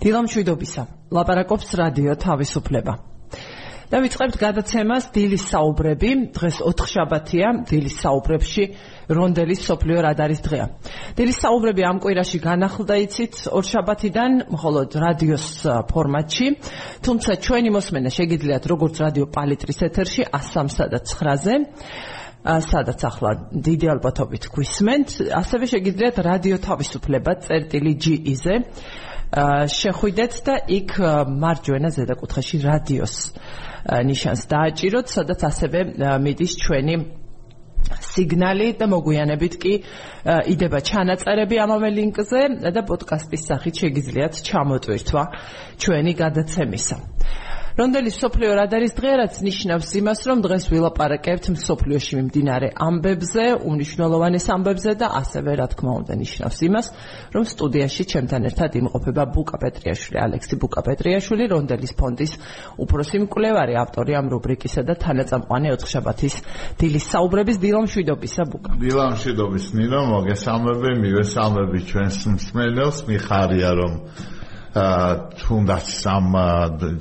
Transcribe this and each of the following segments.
დილამშვიდობისა. ლაპარაკობს რადიო თავისუფლება. და ვიწყებთ გადაცემას დილის საუბრები. დღეს 4 შაბათია, დილის საუბრებში რონდელის სოფლიო რადარის დღეა. დილის საუბრები ამ კვირაში განახლდა იცით 2 შაბათიდან, მხოლოდ რადიოს ფორმატში. თუმცა ჩვენი მოსმენა შეგიძლიათ როგორც რადიო პალიტრის ეთერში 103 და 9-ზე სადაც ახლა დიდი ალბათობით გვისმენთ, ასევე შეგიძლიათ რადიო თავისუფლება წერტილი GE-ზე შეხვიდეთ და იქ მარჯვენა ზედაკუთხეში რადიოს ნიშანს დააჭიროთ, სადაც ასევე მიდის ჩვენი სიგნალი და მოგვიანებით კი იდება ჩანაწერები ამავე ლინკზე და პოდკასტის სახით შეგიძლიათ ჩამოტვირთვა ჩვენი გადაცემისა. რონდელის სოფლიო რადარის დღე რაც ნიშნავს იმას, რომ დღეს ვილაპარაკებთ სოფლიოში მიმდინარე ამბებზე, უნიშნელოვანეს ამბებზე და ასევე რა თქმა უნდა ნიშნავს იმას, რომ სტუდიაში ჩემთან ერთად იმყოფება ბუკა პეტრიაშვილი, ალექსი ბუკა პეტრიაშვილი, რონდელის ფონდის უფროსი მკვლევარი, ავტორი ამ რუბრიკისა და თანაწამყვანი 4 შაბათის დილის საუბრების დილამშვიდობისა ბუკა. დილამშვიდობის ნინო, მოგესალმები, მივესალმები ჩვენს მსმენელს, მიხარია რომ თუნდაც სამ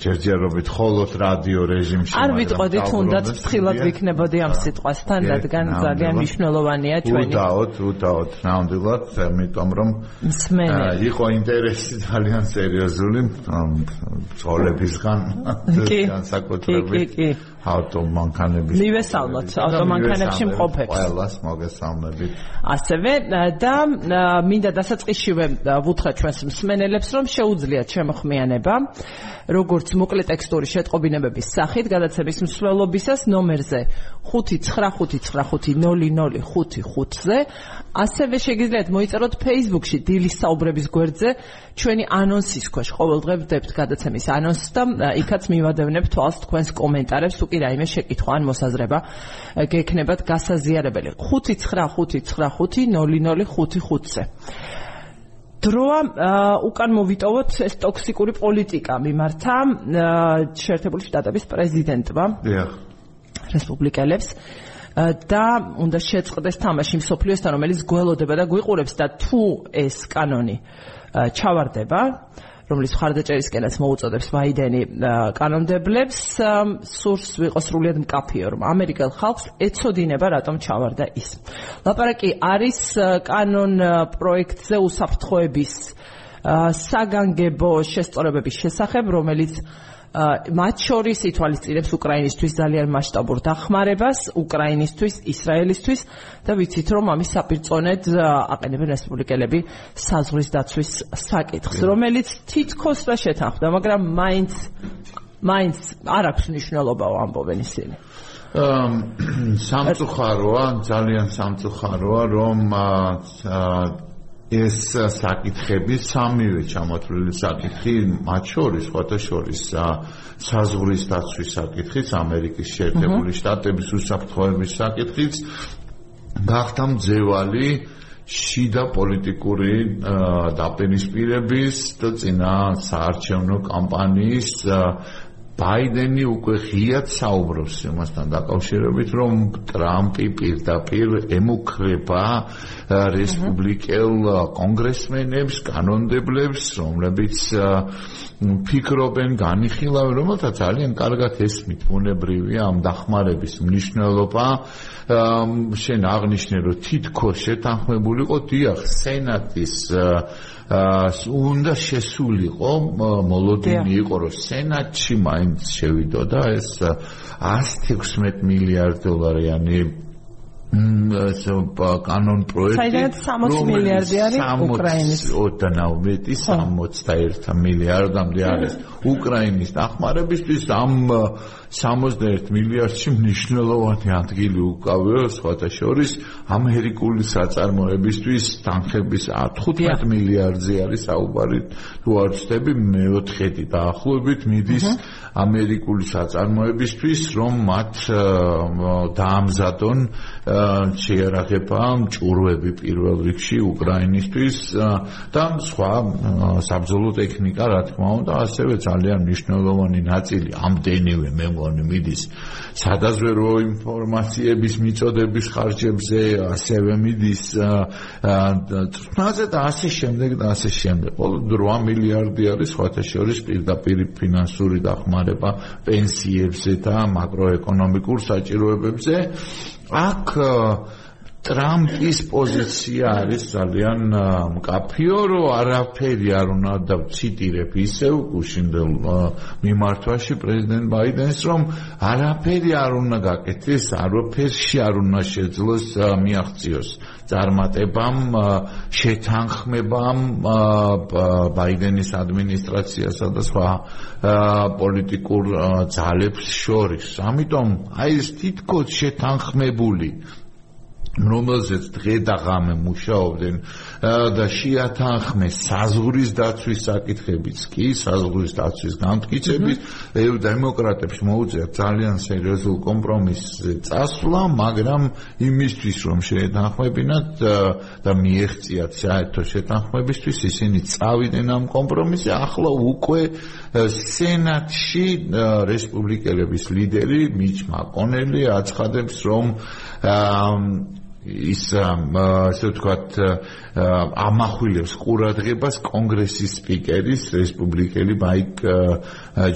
ჯერჯერობით ხოლოდ რადიო რეჟიმში არ ვიტყოდი თუნდაც ფრთხილად ვიქნებოდი ამ სიტყვასთან რადგან ძალიან მნიშვნელოვანია ჩვენი. უდაოდ უდაოდ ნამდვილად ამიტომ რომ იყო ინტერესი ძალიან სერიოზული ძოლებისგან განსაკუთრებით ავტომანქანების მივესალმოთ ავტომანქანებში მყოფებს. ყველას მოგესალმებით. ასევე და მინდა დასაწყისშივე ვუთხრა ჩვენს მსმენელებს რომ შეუძლიათ შემოხმიანება როგორც მოკლე ტექსტური შეტყობინებების სახით გადაცემის მსვლელობისას ნომერზე 599500555-ზე ასევე შეგიძლიათ მოიწეროთ Facebook-ში დილის საუბრების გვერდზე ჩვენი ანონსის ქვეშ ყოველდღე ვდებთ გადაცემის ანონსს და იქაც მივადევნებ თვალს თქვენს კომენტარებს თუ კი რაიმე შეკითხვა ან მოსაზრება გექნებათ გასაზიარებელი. 599500555-ზე დროა უკან მოვიტოვოთ ეს ტოქსიკური პოლიტიკა. მიმართა შეერთებული შტატების პრეზიდენტმა. რესპუბლიკელებს. და უნდა შეწყდეს თამაში მსოფლიოსთან, რომელიც გველოდება და გვიყურებს. და თუ ეს კანონი ჩავარდება, რომლის ხარდაჭერისკენაც მოუწოდებს ბაიდენი კანონდებლებს, სურს ვიყოს სრულიად მკაფიო, რომ ამერიკელ ხალხს ეცოდინება რატომ ჩავარდა ის. ლაპარაკი არის კანონ პროექტზე უსაფრთხოების საგანგებო შესწორებების შესახებ, რომელიც მათ შორის ითვალისწინებს უკრაინისთვის ძალიან მასშტაბურ დახმარებას, უკრაინისთვის, ისრაელისთვის და ვიცით რომ ამის საპირწონედ აყენებენ რესპუბლიკელები საზღვრის დაცვის საკითხს, რომელიც თითქოს და შეთანხმდა, მაგრამ მაინც მაინც არ აქვს მნიშვნელობა ამბობენ ისინი. სამწუხაროა, ძალიან სამწუხაროა, რომ ეს საკითხები სამივე ჩამოთვლილი საკითხი მათ შორის სხვათა შორის საზღვრის დაცვის საკითხიც ამერიკის შეერთებული შტატების უსაფრთხოების საკითხიც გახდა მძევალი შიდა პოლიტიკური დაპირისპირების და წინა საარჩევნო კამპანიის ბაიდენი უკვე ღიად საუბრობს იმასთან დაკავშირებით, რომ ტრამპი პირდაპირ ემუქრება რესპუბლიკელ კონგრესმენებს, კანონდებლებს, რომლებიც ფიქრობენ, განიხილავენ, რომელთა ძალიან კარგად ესმით უნებრივია ამ დახმარების მნიშვნელობა. შენ აღნიშნე, რომ თითქოს შეთანხმებულიყო დიახ სენატის უნდა შესულიყო მოლოდინი იყო რომ სენატში მაინც შევიდოდა ეს 116 მილიარდ დოლარიანი ეს კანონ პროექტი საერთოდ 60 მილიარდი არის უკრაინის. 21 61 მილიარდამდე არის უკრაინის დახმარებისთვის ამ 61 მილიარდში მნიშვნელოვანი ადგილი უკავია სხვათა შორის ამერიკული საწარმოებისთვის. თანხების 15 მილიარდზე არის საუბარი. თუ არ ვცდები მეოთხედი დაახლოებით მიდის ამერიკული საწარმოებისთვის რომ მათ დაამზადონ შეერაღება მჭურვები პირველ რიგში უკრაინისთვის და სხვა საბრძოლო ტექნიკა რა თქმა უნდა ასევე ძალიან მნიშვნელოვანი ნაწილი ამდენივე მე მგონი მიდის სადაზვერო ინფორმაციების მიწოდების ხარჯებზე ასევე მიდის თუნდაც და ასე შემდეგ და ასე შემდეგ. ყოველ 8 მილიარდი არის სხვათა შორის პირდაპირ ფინანსური დახმარება პენსიებზე და მაკროეკონომიკურ საჭიროებებზე აქ ტრამპის პოზიცია არის ძალიან მკაფიო, რომ არაფერი არ უნდა დავციტირებ ისევ გუშინდელ მიმართვაში პრეზიდენტ ბაიდენს, რომ არაფერი არ უნდა გაკეთდეს, არაფერში არ უნდა შეძლოს მიაღწიოს წარმატებამ, შეთანხმებამ ბაიდენის ადმინისტრაციასა და სხვა პოლიტიკურ ძალებს შორის. ამიტომ აი ეს თითქოს შეთანხმებული რომელზეც დღე და ღამე მუშაობდნენ და შეათანხმეს საზღვრის დაცვის საკითხებიც კი საზღვრის დაცვის გამტკიცებით ეუ დემოკრატებს მოუწია ძალიან სერიოზულ კომპრომისზე წასვლა მაგრამ იმისთვის რომ შეეთანხმებინათ და მიეღწიათ საერთო შეთანხმებისთვის ისინი წავიდნენ ამ კომპრომისზე. ახლა უკვე სენატში რესპუბლიკელების ლიდერი მიჩ მაკონელი აცხადებს რომ ის ასე ვთქვათ ამახვილებს ყურადღებას კონგრესის სპიკერის რესპუბლიკელი მაიკ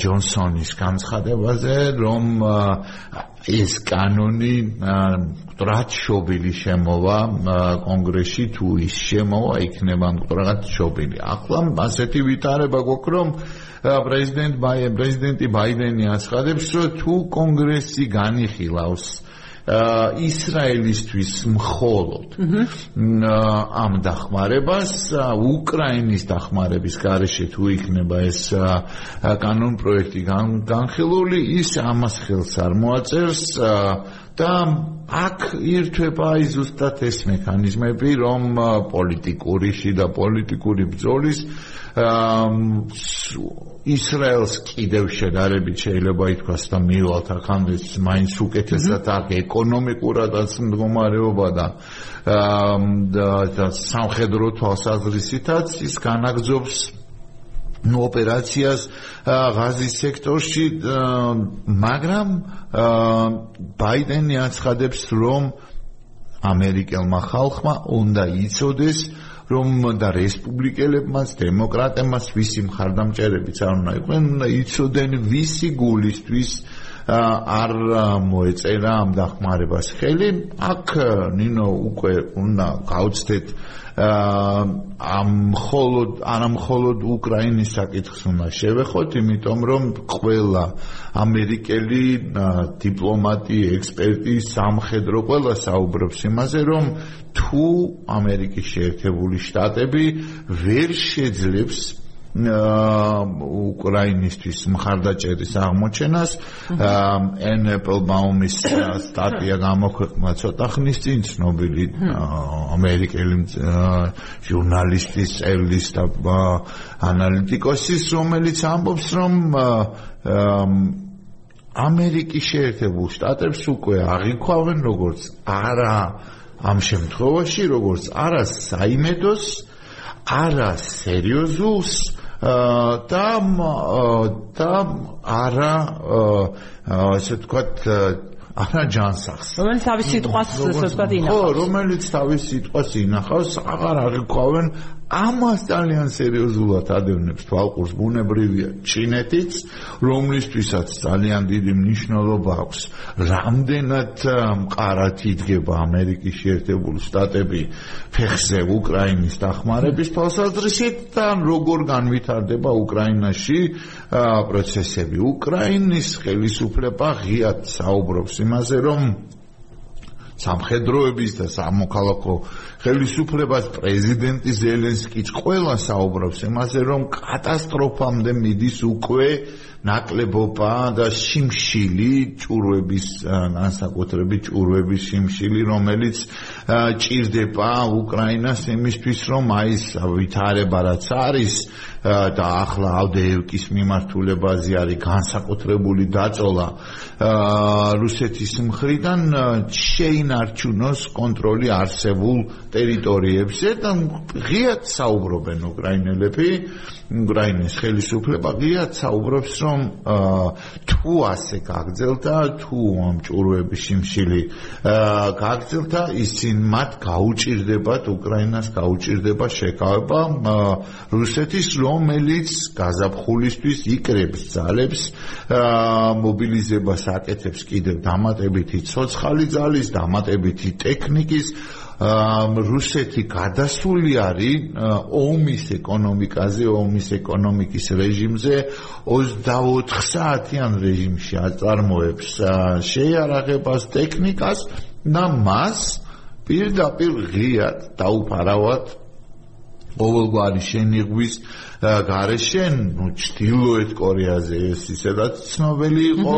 ჯონსონის განცხადებაზე რომ ეს კანონი მკვდრად შობილი შემოვა კონგრესში თუ ის შემოვა იქნება მკვდრად შობილი. ახლა ასეთი ვითარება გვაქვს რომ პრეზიდენტ ბაიდენი პრეზიდენტი ბაიდენი აცხადებს რომ თუ კონგრესი განიხილავს ისრაელისთვის მხოლოდ ამ დახმარებას უკრაინის დახმარების გარეშე თუ იქნება ეს კანონ პროექტი განხილული ის ამას ხელს არ მოაწერს და აქ ირთვება აი ზუსტად ეს მექანიზმები რომ პოლიტიკური შიდა პოლიტიკური ბრძოლის ისრაელს კიდევ შედარებით შეიძლება ითქვას და მივალთ ახანდეს მაინც უკეთესად აქ ეკონომიკურადაც მდგომარეობა და და სამხედრო თვალსაზრისითაც ის განაგზობს ოპერაციას ღაზის სექტორში მაგრამ ბაიდენი აცხადებს რომ ამერიკელმა ხალხმა უნდა იცოდეს რომ და რესპუბლიკელებმაც, დემოკრატებმაც ვისი მხარდამჭერებიც არ უნდა იყვნენ, უნდა იცოდენ ვისი გულისთვის არ მოეწერა ამ დახმარებას ხელი. აქ ნინო უკვე უნდა გაუცდეთ ამ მხოლოდ არა მხოლოდ უკრაინის საკითხს უნდა შევეხოთ, იმიტომ რომ ყველა ამერიკელი დიპლომატი, ექსპერტი, სამხედრო ყველა საუბრობს იმაზე, რომ თუ ამერიკის შეერთებული შტატები ვერ შეძლებს უკრაინისტვის მხარდაჭერის აღმოჩენას. ან ეპლბაუმის სტატია გამოქვეყნა ცოტა ხნის წინ ცნობილი ამერიკელი ჟურნალისტის წერლის და ანალიტიკოსის რომელიც ამბობს რომ ამერიკის შეერთებულ შტატებს უკვე აღიქვავენ როგორც არა ამ შემთხვევაში როგორც არა საიმედოს არა სერიოზულს და და არა ასე ვთქვათ არა ჯანსახს რომელიც თავის სიტყვას ასე ვთქვათ ინახავს. ხო რომელიც თავის სიტყვას ინახავს აღარ აღიქვავენ ამას ძალიან სერიოზულად ადევნებს თვალყურს ბუნებრივია ჩინეთიც რომლისთვისაც ძალიან დიდი მნიშვნელობა აქვს რამდენად მყარად იდგება ამერიკის შეერთებული შტატები ფეხზე უკრაინის დახმარების თვალსაზრისით და როგორ განვითარდება უკრაინაში პროცესები უკრაინის ხელისუფლება ღიად საუბრობს იმაზე რომ სამხედროების და სამოქალაქო ხელისუფლებას პრეზიდენტი ზელენსკიც ყველა საუბრობს იმაზე, რომ კატასტროფამდე მიდის უკვე ნაკლებობა და შიმშილი ჭურვების განსაკუთრებით ჭურვების შიმშილი, რომელიც ჭირდება უკრაინას იმისთვის, რომ აი ეს ვითარება რაც არის და ახლა ავდეევკის მიმართულებაზე არის განსაკუთრებული დაწოლა. რუსეთის მხრიდან შეინარჩუნოს კონტროლი არსებულ ტერიტორიებზე და ღიად საუბრობენ უკრაინელები უკრაინის ხელისუფლება ღიად საუბრობს რომ თუ ასე გაგძელდა თუ ამ ჭურვების შიმშილი გაგძელდა ისინ მათ გაუჭირდებათ უკრაინას გაუჭირდება შეკავება რუსეთის რომელიც გაზაფხულისთვის იკრებს ძალებს მობილიზებას აკეთებს კიდევ დამატებითი ცოცხალი ძალის დამატებითი ტექნიკის რუსეთი გადასული არის ომის ეკონომიკაზე, ომის ეკონომიკის რეჟიმზე. 24 საათიან რეჟიმში აწარმოებს შეიარაღებას, ტექნიკას და მას პირდაპირ ღიად დაუფარავად ყოველგვარი შენიღვის გარეშენ, ну, ჩtildeოეთ კორეაზე ეს ისედაც ცნობილი იყო,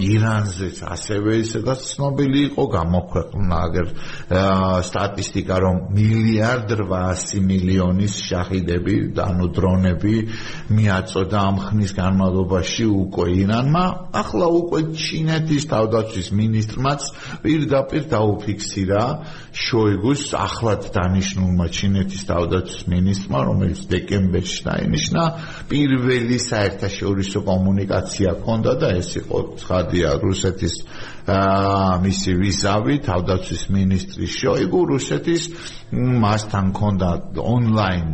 ირანზეც ასევე ისედაც ცნობილი იყო, გამოქვეყნა აგერ სტატისტიკა, რომ მილიარდ 800 მილიონის შაჰიდები, ანუ დრონები მიაწოდა ამ ხნის განმავლობაში უკვე ირანმა, ახლა უკვე ჩინეთის თავდაცვის მინისტრმაც პირდაპირ დაუფიქსირა შოიგუს ახლად დანიშნულმა ჩინეთის თავდაცვის მინისტრმა, რომელიც დეკ დეკემბერში დაინიშნა პირველი საერთაშორისო კომუნიკაცია ქონდა და ეს იყო ცხადია რუსეთის მისი ვიზავი თავდაცვის მინისტრი შოიგუ რუსეთის მასთან ქონდა ონლაინ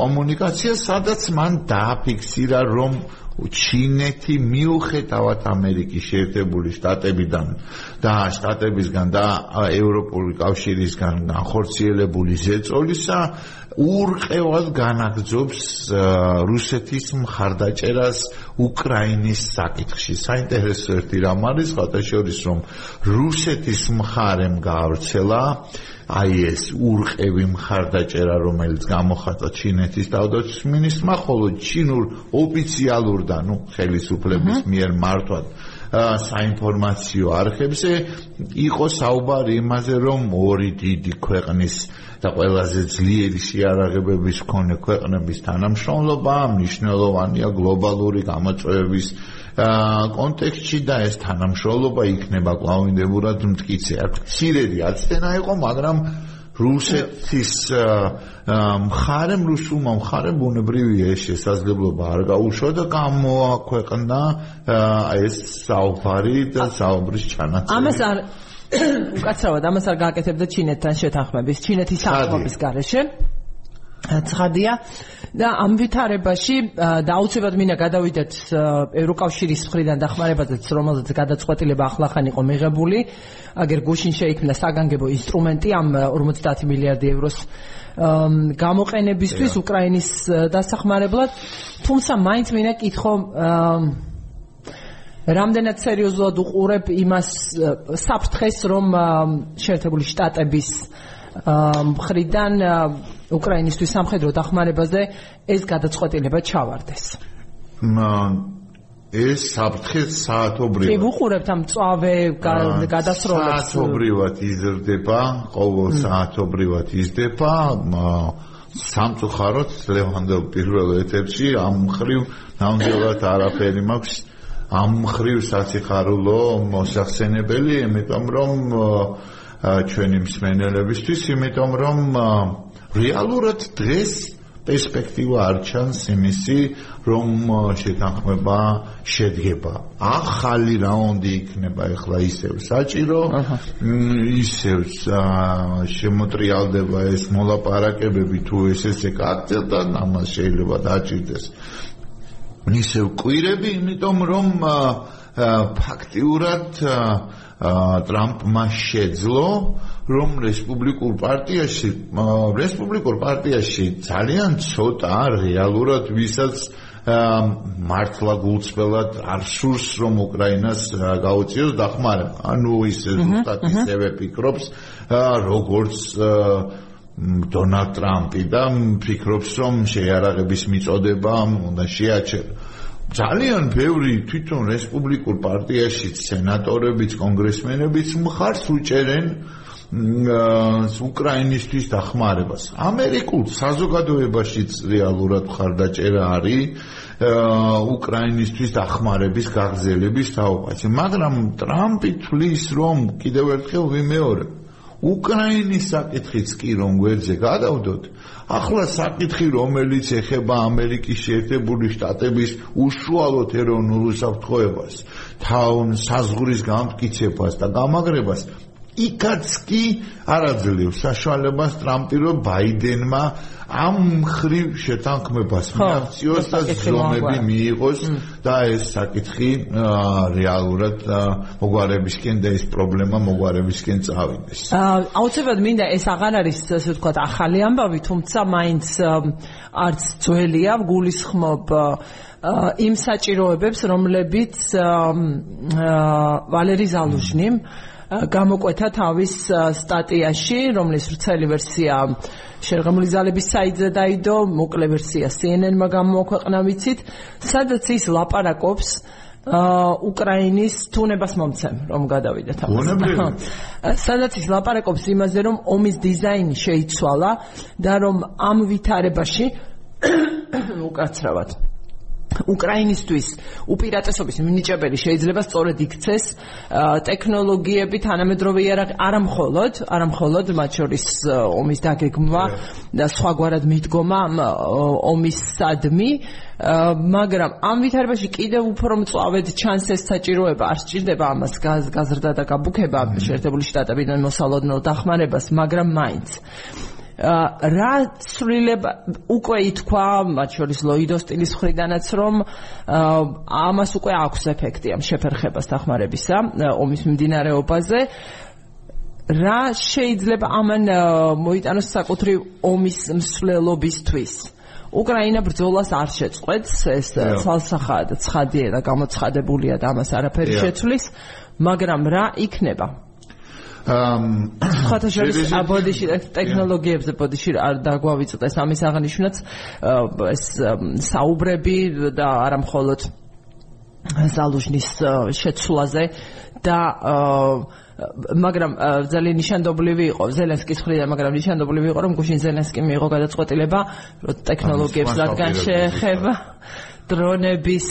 კომუნიკაცია სადაც მან დააფიქსირა რომ ჩინეთი მიუხედავად ამერიკის შეერთებული შტატებიდან და შტატებისგან და ევროპული კავშირისგან განხორციელებული ზეწოლისა ურყევად განაგძობს რუსეთის მხარდაჭერას უკრაინის საკითხში. საინტერესო ერთი რამ არის, ხათაშორის რომ რუსეთის მხარემ გაავრცელა აი ეს ურყევი მხარდაჭერა, რომელიც გამოხატა ჩინეთის თავდაცვის მინისტრმა, ხოლო ჩინურ ოფიციალურ და ნუ ხელისუფლების მიერ მართვად საინფორმაციო არხებზე იყო საუბარი იმაზე, რომ ორი დიდი ქვეყნის და ყველაზე ძლიერი შეარაღებების მქონე ქვეყნების თანამშრომლობა მნიშვნელოვანია გლობალური გამოწვევების კონტექსტში და ეს თანამშრომლობა იქნება კლავინდებურად მткиცე. აქ ცირედი აცდენა იყო, მაგრამ რუსეთის მხარემ რუსულმა მხარემ ბუნებრივია ეს შესაძლებლობა არ გაუშვა და გამოაქვეყნა ეს საუბარი და საუბრის ჩანაწერი. ამას არ უკაცრავად ამას არ გააკეთებდა ჩინეთთან შეთანხმების, ჩინეთის საქმეების გარეშე. ცხადია და ამ ვითარებაში დაუცებად მინდა გადავიდეთ ევროკავშირის მხრიდან დახმარებაზეც რომელზეც გადაწყვეტილება ახლახან იყო მიღებული. აგერ გუშინ შეიქმნა საგანგებო ინსტრუმენტი ამ 50 მილიარდი ევროს გამოყენებისთვის უკრაინის დასახმარებლად. თუმცა მაინც მინდა კითხო რამდენად სერიოზულად უყურებ იმას საფრთხეს რომ შეერთებული შტატების მხრიდან უკრაინისტვის სამხედრო დახმარებაზე ეს გადაწყვეტილება ჩავარდეს. ეს საფრთხე საათობრივად. კი ვუყურებთ ამ წავე გადასროლებს. საათობრივად იზრდება, ყოველ საათობრივად იზრდება სამწუხაროდ ლევანდო პირველ ეტაპში ამ ხრივ ნამდვილად არაფერი მაქვს. ამ ხრივ სასიხარულო მოსახსენებელი, იმიტომ რომ ჩვენი მსმენელებისთვის, იმიტომ რომ რეალურად დღეს პერსპექტივა არ ჩანს იმისი, რომ შეთანხმება შედგება. ახალი რაუნდი იქნება ახლა ისევ საჭირო, ისევ შემოტრიალდება ეს მოლაპარაკებები თუ ეს ესე კაცელთან, ამას შეიძლება დაჭირდეს. ისევ კვირები, იმიტომ რომ ფაქტიურად ტრამპმა შეძლო რომ რესპუბლიკურ პარტიაში რესპუბლიკურ პარტიაში ძალიან ცოტა რეალურად ვისაც მართლა გულწრფელად არ სურს რომ უკრაინას გაუწიოს დახმარება. ანუ ის ზუსტად ისევე ფიქრობს როგორც დონალდ ტრამპი და ფიქრობს რომ შეიარაღების მიწოდება უნდა შეაჩეროს. ძალიან ბევრი თვითონ რესპუბლიკურ პარტიაში სენატორებიც, კონგრესმენებიც მხარს უჭერენ უკრაინისტვის დახმარებას. ამერიკულ საზოგადოებაშიც რეალურად ხარდაჭერა არის უკრაინისტვის დახმარების გაგზელების თაობაზე. მაგრამ ტრამპი თვლის, რომ კიდევ ერთხელ ვიმეორებ, უკრაინის საკითხიც კი რომ გვერდზე გადავდოთ, ახლა საკითხი რომელიც ეხება ამერიკის შეერთებული შტატების უშუალოდ ეროვნულ უსაფრთხოებას, თან საზღურის გამტკიცებას და გამაგრებას იქაც კი არაძლევს საშუალებას ტრამპი რომ ბაიდენმა ამ ხრივ შეთანხმებას მიაღწიოს და ზომები მიიღოს და ეს საკითხი რეალურად მოგვარებისკენ და ეს პრობლემა მოგვარებისკენ წავიდეს. აუცილებლად მინდა ეს აღარ არის ასე ვთქვათ ახალი ამბავი, თუმცა მაინც არც ძველია გულისხმობ იმ საჭიროებებს, რომლებიც ვალერი ზალუჟნიმ გამოკვეთა თავის სტატიაში, რომლის ვრცელი ვერსია შერღამული ძალების საიტზე დაიდო, მოკლე ვერსია CNN-მა გამოაქვეყნა ვიცით, სადაც ის ლაპარაკობს აა უკრაინის თუნებას მომცემ რომ გადავიდეთ ამაზე. სადაც ის ლაპარაკობს იმაზე რომ ომის დიზაინი შეიცვალა და რომ ამ ვითარებაში უკაცრავად უკრაინისტვის უპირატესობის მინიჭებელი შეიძლება სწორედ იქცეს ტექნოლოგიები თანამედროვე არა მხოლოდ არა მხოლოდ მათ შორის ომის დაგეგმვა და სხვაგვარად მიდგომა ომის სადმი. მაგრამ ამ ვითარებაში კიდევ უფრო მწვავედ ჩანს ეს საჭიროება არ სჭირდება ამას გაზრდა და გაბუქება შეერთებული შტატებიდან მოსალოდნელ დახმარებას მაგრამ მაინც რა ცვლილება უკვე ითქვა მათ შორის ლოიდოს სტილის ხრიდანაც რომ ამას უკვე აქვს ეფექტი ამ შეფერხებას დახმარებისა ომის მიმდინარეობაზე. რა შეიძლება ამან მოიტანოს საკუთრივ ომის მსვლელობისთვის? უკრაინა ბრძოლას არ შეწყვეტს ეს ცალსახად ცხადია და გამოცხადებულია და ამას არაფერი შეცვლის მაგრამ რა იქნება ფოტოშოპის აბოდიში ტექნოლოგიებზე ბოდიში არ დაგვავიწყდეს ამის აღნიშვნაც ეს საუბრები და არა მხოლოდ ზალუჟნის შეცვლაზე და მაგრამ ძალიან ნიშანდობლივი იყო. ზელენსკის ხრიდან მაგრამ ნიშანდობლივი იყო რომ გუშინ ზელენსკი მიიღო გადაწყვეტილება რომ ტექნოლოგიებს რადგან შეეხება დრონების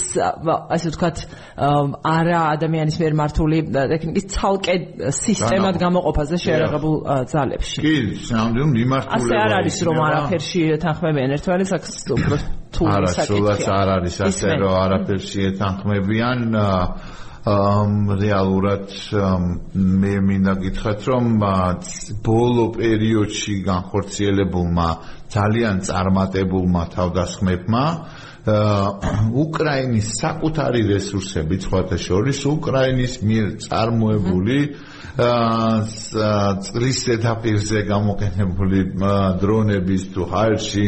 ასე ვთქვათ არა ადამიანის მიერ მართული ტექნიკის ცალკე სისტემად გამოყოფაზე შეერაღებულ ძალებში. კი, სამდენ მიმართულება. ასე არ არის რომ არაფერში ეთანხმებიან ერთმანეთს, აქ უფრო თუ საკითხია. არა, არ არის ასე რომ არაფერში ეთანხმებიან. ამ რეალურად მე მინდა გითხრათ რომ ბოლო პერიოდში განხორციელებულმა ძალიან წარმატებულმა თავდასხმებმა უკრაინის საკუთარი რესურსები სხვათა შორის უკრაინის მიერ წარმოებული წრის ზედაპირზე გამოყენებული დრონების თუ ჰაერში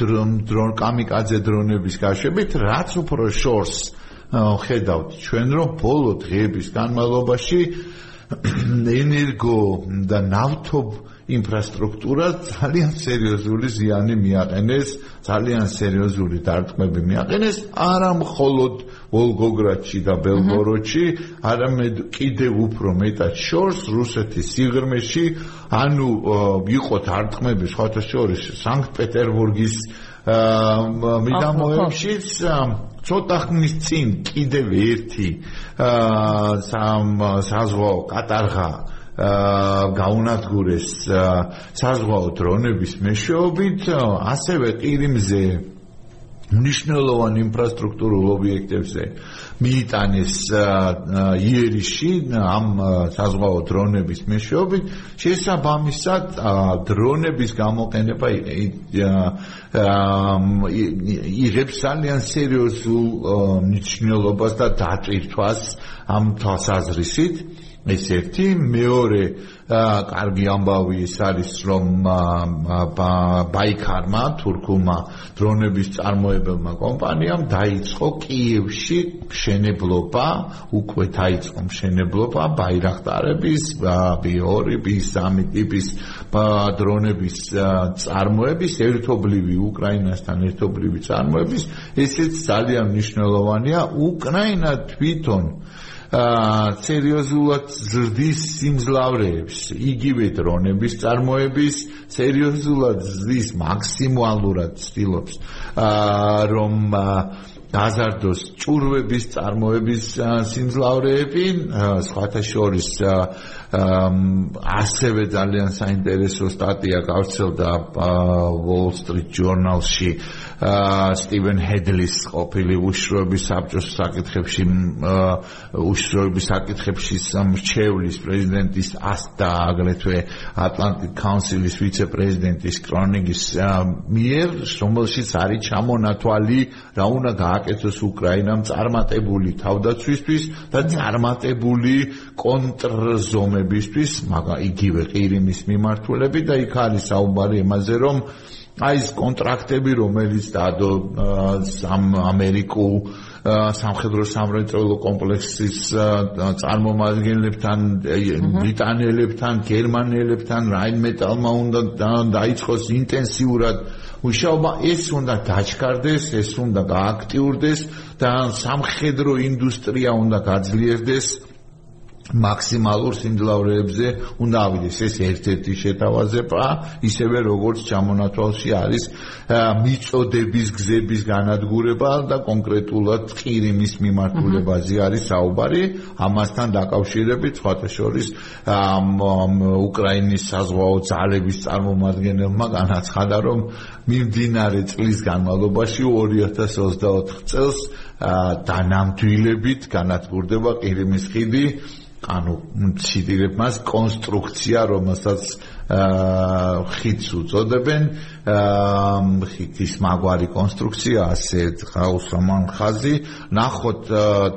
დრონ კამიკაძე დრონების გაშვებით რაც უფრო შორს ხედავთ ჩვენ რომ ბოლო დღეების განმავლობაში ენერგო და ნავთობ ინფრასტრუქტურა ძალიან სერიოზული ზიანი მიაყენეს, ძალიან სერიოზული დარტყმები მიაყენეს, არა მხოლოდ ვოლგოგრადში და ბელგოროდში, არამედ კიდევ უფრო მეტად შორს რუსეთის სიღრმეში, ანუ იყო დარტყმები სხვათა შორის სანქტ-პეტერბურგის მიდამოებში ცოტა ხნის წინ კიდევ ერთი საზღვაო კატარღა გაუნადგურეს საზღვაო დრონების მეშვეობით, ასევე ყირიმზე ნიშნულოვან ინფრასტრუქტურულ ობიექტებზე. მიიტანეს იერიში ამ საზღვაო დრონების მეშვეობით. შესაბამისად დრონების გამოყენება იღებს ძალიან სერიოზულ ნიშნულობას და დატვირთვას ამ თვალსაზრისით ეს ერთი მეორე კარგი ამბავი ის არის რომ ბაიქარმა თურქულმა დრონების წარმოებელმა კომპანიამ დაიწყო კიევში მშენებლობა უკვე დაიწყო მშენებლობა ბაირახტარების ბიორების სამი ტიპის დრონების წარმოების ერთობლივი უკრაინასთან ერთობლივი წარმოების ესეც ძალიან მნიშვნელოვანია უკრაინა თვითონ სერიოზულად ზრდის სიმძლავრეებს, იგივე დრონების წარმოების სერიოზულად ზრდის მაქსიმალურად ცდილობს რომ გაზარდოს ჭურვების წარმოების სიმძლავრეები, სხვათა შორის ასევე ძალიან საინტერესო სტატია გავრცელდა Wall Street Journal-ში სტივენ ჰედლის ყოფილი უშროების საბჭოს საკითხებში უშროების საკითხებში მრჩევლის პრეზიდენტის ასტა აგრეთვე ატლანტიკ კაუნსილის ვიცე-პრეზიდენტის კრონიგის მიერ რომელშიც არის ჩამონათვალი რა უნდა გააკეთოს უკრაინამ წარმატებული თავდაცვისთვის და წარმატებული კონტრზომებისთვის მაგრამ იგივე ყირიმის მიმართულებით და იქ არის საუბარი იმაზე რომ აი ეს კონტრაქტები რომელიც დადო სამ ამერიკულ სამხედრო სამრეწველო კომპლექსის წარმომადგენლებთან ბრიტანელებთან გერმანელებთან რაინმეტალმა უნდა დაიწყოს ინტენსიურად მუშაობა. ეს უნდა დაჩქარდეს ეს უნდა გააქტიურდეს და სამხედრო ინდუსტრია უნდა გაძლიერდეს მაქსიმალურ სიმძლავრეებზე უნდა ავიდეს ეს ერთ-ერთი შეთავაზება ისევე როგორც ჩამონათვალში არის მიწოდების გზების განადგურება და კონკრეტულად ყირიმის მიმართულებაზე არის საუბარი. ამასთან დაკავშირებით სხვათა შორის უკრაინის საზღვაო ძალების წარმომადგენელმა განაცხადა რომ მიმდინარე წლის განმავლობაში 2024 წელს დანამდვილებით განადგურდება ყირიმის ხიდი ანუ ციტირებ მას კონსტრუქცია რომელსაც ხიდს უწოდებენ. ხიდის მაგვარი კონსტრუქცია ასე ხაუსამან ხაზი. ნახოთ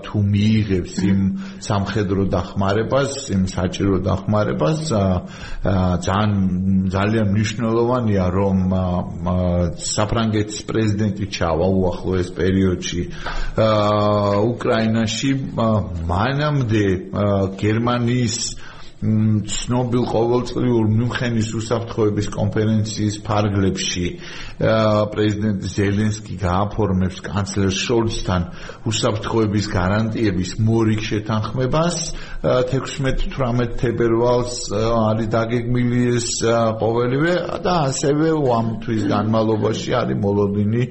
თუ მიიღებს იმ სამხედრო დახმარებას იმ საჭირო დახმარებას ძალიან ძალიან მნიშვნელოვანია რომ საფრანგეთის პრეზიდენტი ჩავა უახლოეს პერიოდში. უკრაინაში მანამდე გერმანიის ცნობილ ყოველწლიურ მიუნხენის უსაფრთხოების კონფერენციის ფარგლებში პრეზიდენტ ზელენსკი გააფორმებს კანცლერ შოლცთან უსაფრთხოების გარანტიების მორიგ შეთანხმებას. 16-18 თებერვალს არის დაგეგმილი ეს ყოველივე და ასევე ამ თვის განმავლობაში არის მოლოდინი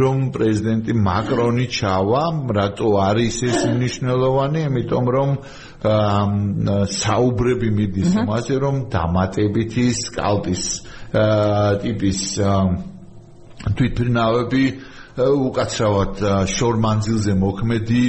რომ პრეზიდენტი მაკრონი ჩავა რატო არის ეს მნიშვნელოვანი? იმიტომ რომ საუბრები მიდის იმაზე რომ დამატებითი სკალპის ტიპის თვითფრინავები უკაცრავად შორმანძილზე მოქმედი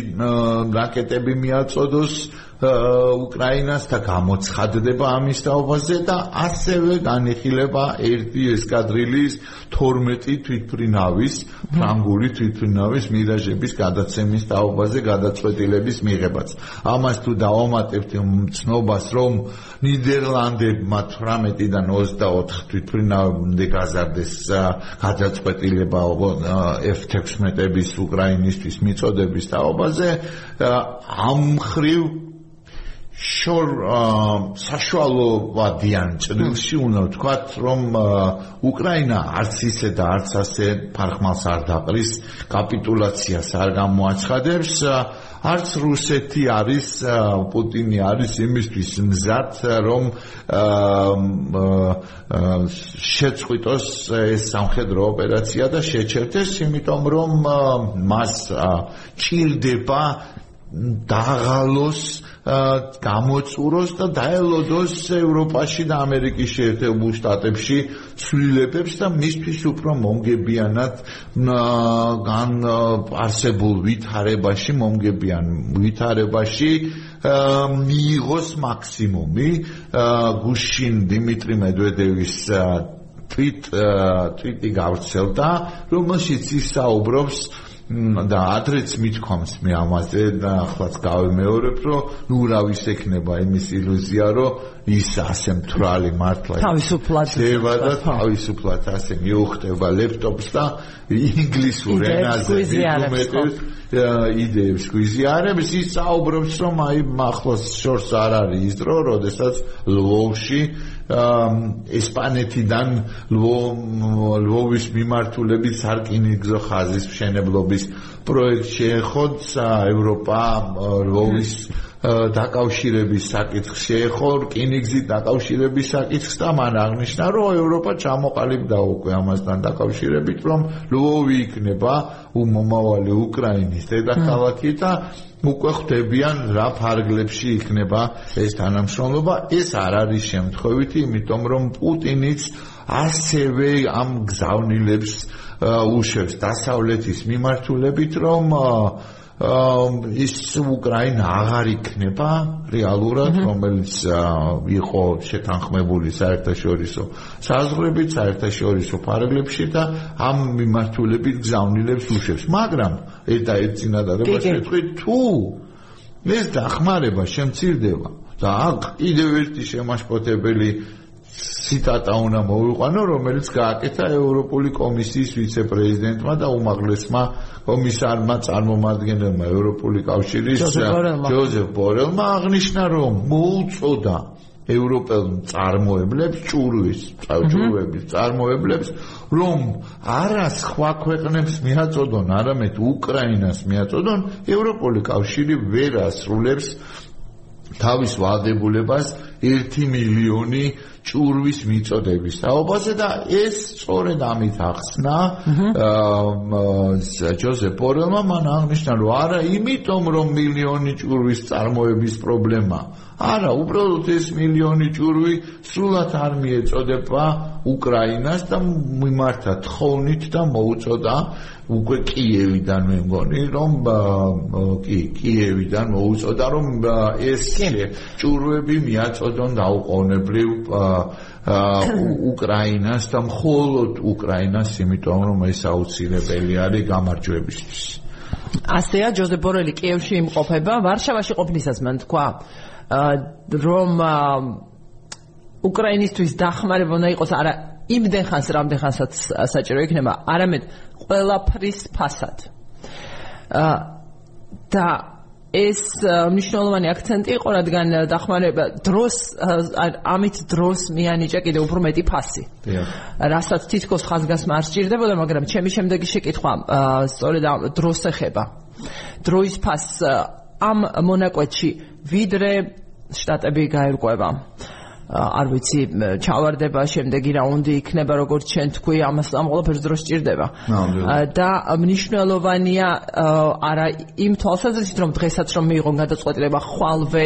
რაკეტები მიაწოდოს უკრაინას და გამოცხადდება ამის თაობაზე და ასევე განიხილება ერთი ესკადრილის 12 თვითფრინავის ფრანგული თვითფრინავის მირაჟების გადაცემის თაობაზე გადაწყვეტილების მიღებაც. ამას თუ დავამატებთ ცნობას, რომ ნიდერლანდებმა 18-დან 24 თვითფრინავამდე გაზარდეს გადაწყვეტილება F-16-ების უკრაინისთვის მიწოდების თაობაზე, ამ ხრივ შორ საშუალო ვადიან ჭრილში უნდა ვთქვათ რომ უკრაინა არც ისე და არც ასე ფარხმალს არ დაყრის კაპიტულაციას არ გამოაცხადებს არც რუსეთი არის პუტინი არის იმისთვის მზად რომ შეწყვიტოს ეს სამხედრო ოპერაცია და შეჩერდეს იმიტომ რომ მას ჭირდება დაღალოს გამოწუროს და დაელოდოს ევროპაში და ამერიკის შეერთებულ შტატებში ცვლილებებს და მისთვის უფრო მომგებიანად გან არსებულ ვითარებაში მომგებიან ვითარებაში მიიღოს მაქსიმუმი. გუშინ დიმიტრი მედვედევის tweet tweet-ი გავრცელდა რომელშიც ის საუბრობს და ადრეც მithქვამს მე ამაზე და ახლაც გავიმეორებ რომ ნუ რა ვისექნება იმის ილუზია რომ ის ასე მთრალი მართლა თავისუფლად შევა და თავისუფლად ასე მიუხტება ლეპტოპს და ინგლისურ ენაზე ინსტრუმენტებს იდეებს გვიზიარებს. ის საუბრობს რომ აი ახლოს შორს არ არის ის დრო როდესაც ლვოვში ესპანეთიდან ლვოვის მიმართულებით სარკინიგზო ხაზის მშენებლობის პროექტ შეეხოთ ევროპა ლვოვის დაკავშირების საკითხს შეეხო რკინიგზით დაკავშირების საკითხს და მან აღნიშნა რომ ევროპა ჩამოყალიბდა უკვე ამასთან დაკავშირებით რომ ლვოვი იქნება უმომავალი უკრაინის დედაქალაქი და უკვე ხვდებიან რა ფარგლებში იქნება ეს თანამშრომლობა. ეს არ არის შემთხვევითი იმიტომ რომ პუტინიც ასევე ამ გზავნილებს უშვებს დასავლეთის მიმართულებით რომ ის უკრაინა აღარ იქნება რეალურად რომელიც იყო შეთანხმებული საერთაშორისო საზღვრებით საერთაშორისო ფარგლებში და ამ მიმართულებით გზავნილებს უშვებს მაგრამ ეს და ეს წინადადება შეხვით თუ ეს დახმარება შემცირდება და აქ კიდევ ერთი შემაშფოთებელი ციტატა უნდა მოვიყვანო, რომელიც გააკეთა ევროპული კომისიის ვიცე-პრეზიდენტმა და უმაღლესმა კომისარმა წარმომადგენელმა ევროპული კავშირის ჯოზეფ ბორელმა აღნიშნა, რომ მოუწოდა ევროპელ წარმოებლებს ჭურვის, ჭურვების წარმოებლებს, რომ არა სხვა ქვეყნებს მიაწოდონ, არამედ უკრაინას მიაწოდონ, ევროპული კავშირი ვერ ასრულებს თავის ვალდებულებას 1 მილიონი ჭურვის მიწოდების. თაობაზე და ეს სწორედ ამით ახსნა ჯოზეფ ბორელმა მან აღნიშნა რომ არა იმიტომ რომ მილიონი ჭურვის წარმოების პრობლემა არა უბრალოდ ეს მილიონი ჭურვი სრულად არ მიეწოდება უკრაინას და მიმართა თხოვნით და მოუწოდა უკვე კიევიდან მე მგონი რომ კი კიევიდან მოუწოდა რომ ეს ჭურვები მიაწოდონ დაუყოვნებლივ უკრაინას და მხოლოდ უკრაინას იმიტომ რომ ეს აუცილებელი არის გამარჯვებისთვის. ასეა ჯოზეფ ბორელი კიევში იმყოფება ვარშავაში ყოფნისას მან თქვა რომ უკრაინისტვის დახმარება უნდა იყოს არა იმდენ ხანს რამდენ ხანსაც საჭირო იქნება არამედ ყველაფრის ფასად და ეს მნიშვნელოვანი აქცენტი იყო რადგან დახმარება დროს ამით დროს მიანიჭა კიდევ უფრო მეტი ფასი. რასაც თითქოს ხაზგასმა არ სჭირდებოდა, მაგრამ ჩემი შემდეგი შეკითხვა სწორედ დროს ეხება. დროის ფასს ამ მონაკვეთში ვიდრე შტატები გაერკვევა. არ ვიცი ჩავარდება შემდეგი რაუნდი იქნება როგორც ჩვენ თქვი ამას ამ ყველაფერს დრო სჭირდება და მნიშვნელოვანია არა იმ თვალსაზრისით რომ დღესაც რომ მიიღონ გადაწყვეტილება ხვალვე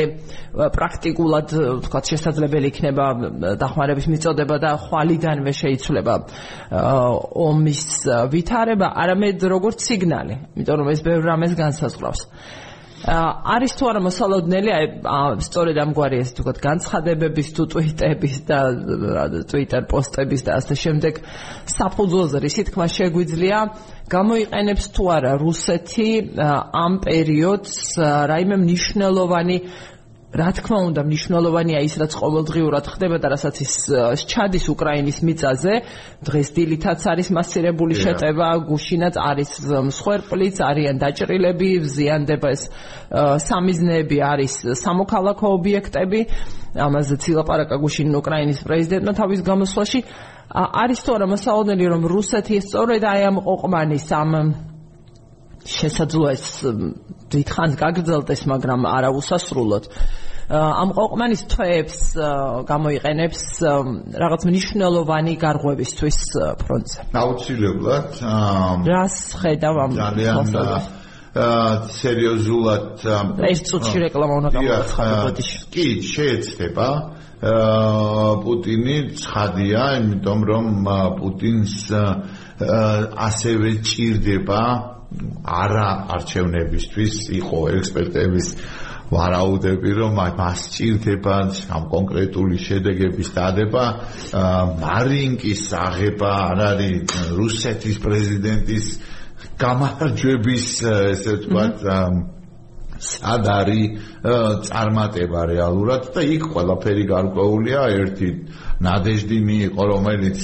პრაქტიკულად თქვა შესაძლებელი იქნება დახმარების მიწოდება და ხვალიდანვე შეიცვლება ომის ვითარება არამედ როგორც სიგნალი იმიტომ რომ ეს ბევრ რამეს განსაზღვრავს არის თუ არა მოსალოდნელი აი სწორედ ამგვარი ეს თქო განცხადებების თუ ტვიტების და ტვიტერ პოსტების და ასე შემდეგ საფუძველზე რისი თქმა შეგვიძლია. გამოიყენებს თუ არა რუსეთი ამ პერიოდს რაიმე მნიშვნელოვანი რა თქმა უნდა მნიშვნელოვანია ის რაც ყოველდღიურად ხდება და რასაც ის ჩადის უკრაინის მიწაზე დღეს დილითაც არის მასირებული შეტევა გუშინაც არის მსხვერპლიც არიან დაჭრილები ზიანდება ეს სამიზნეები არის სამოქალაქო ობიექტები. ამაზე ცილაპარაკა გუშინ უკრაინის პრეზიდენტმა თავის გამოსვლაში. არის თუ არა მასაოდნელი რომ რუსეთი სწორედ აი ამ ყოყმანის ამ შესაძლოა ეს დიდხანს გაგრძელდეს, მაგრამ არა უსასრულოდ. ამ ყოყმანის თვეებს გამოიყენებს რაღაც მნიშვნელოვანი გარღვევისთვის ფრონტზე. აუცილებლად. რას ხედავ ამ ძალიან სერიოზულად ეს წუთში რეკლამა უნდა გამოაცხადოს. კი, შეეცდება. პუტინი ცხადია, იმიტომ რომ პუტინს ასევე ჭირდება არა არჩევნებისთვის იყო ექსპერტების ვარაუდები რომ მას ჭირდება ამ კონკრეტული შედეგების დადება. მარინკის აღება არ არის რუსეთის პრეზიდენტის გამარჯვების ესე ვთქვათ სად არის წარმატება რეალურად და იქ ყველაფერი გარკვეულია. ერთი ნადეჟდი მიიყო რომელიც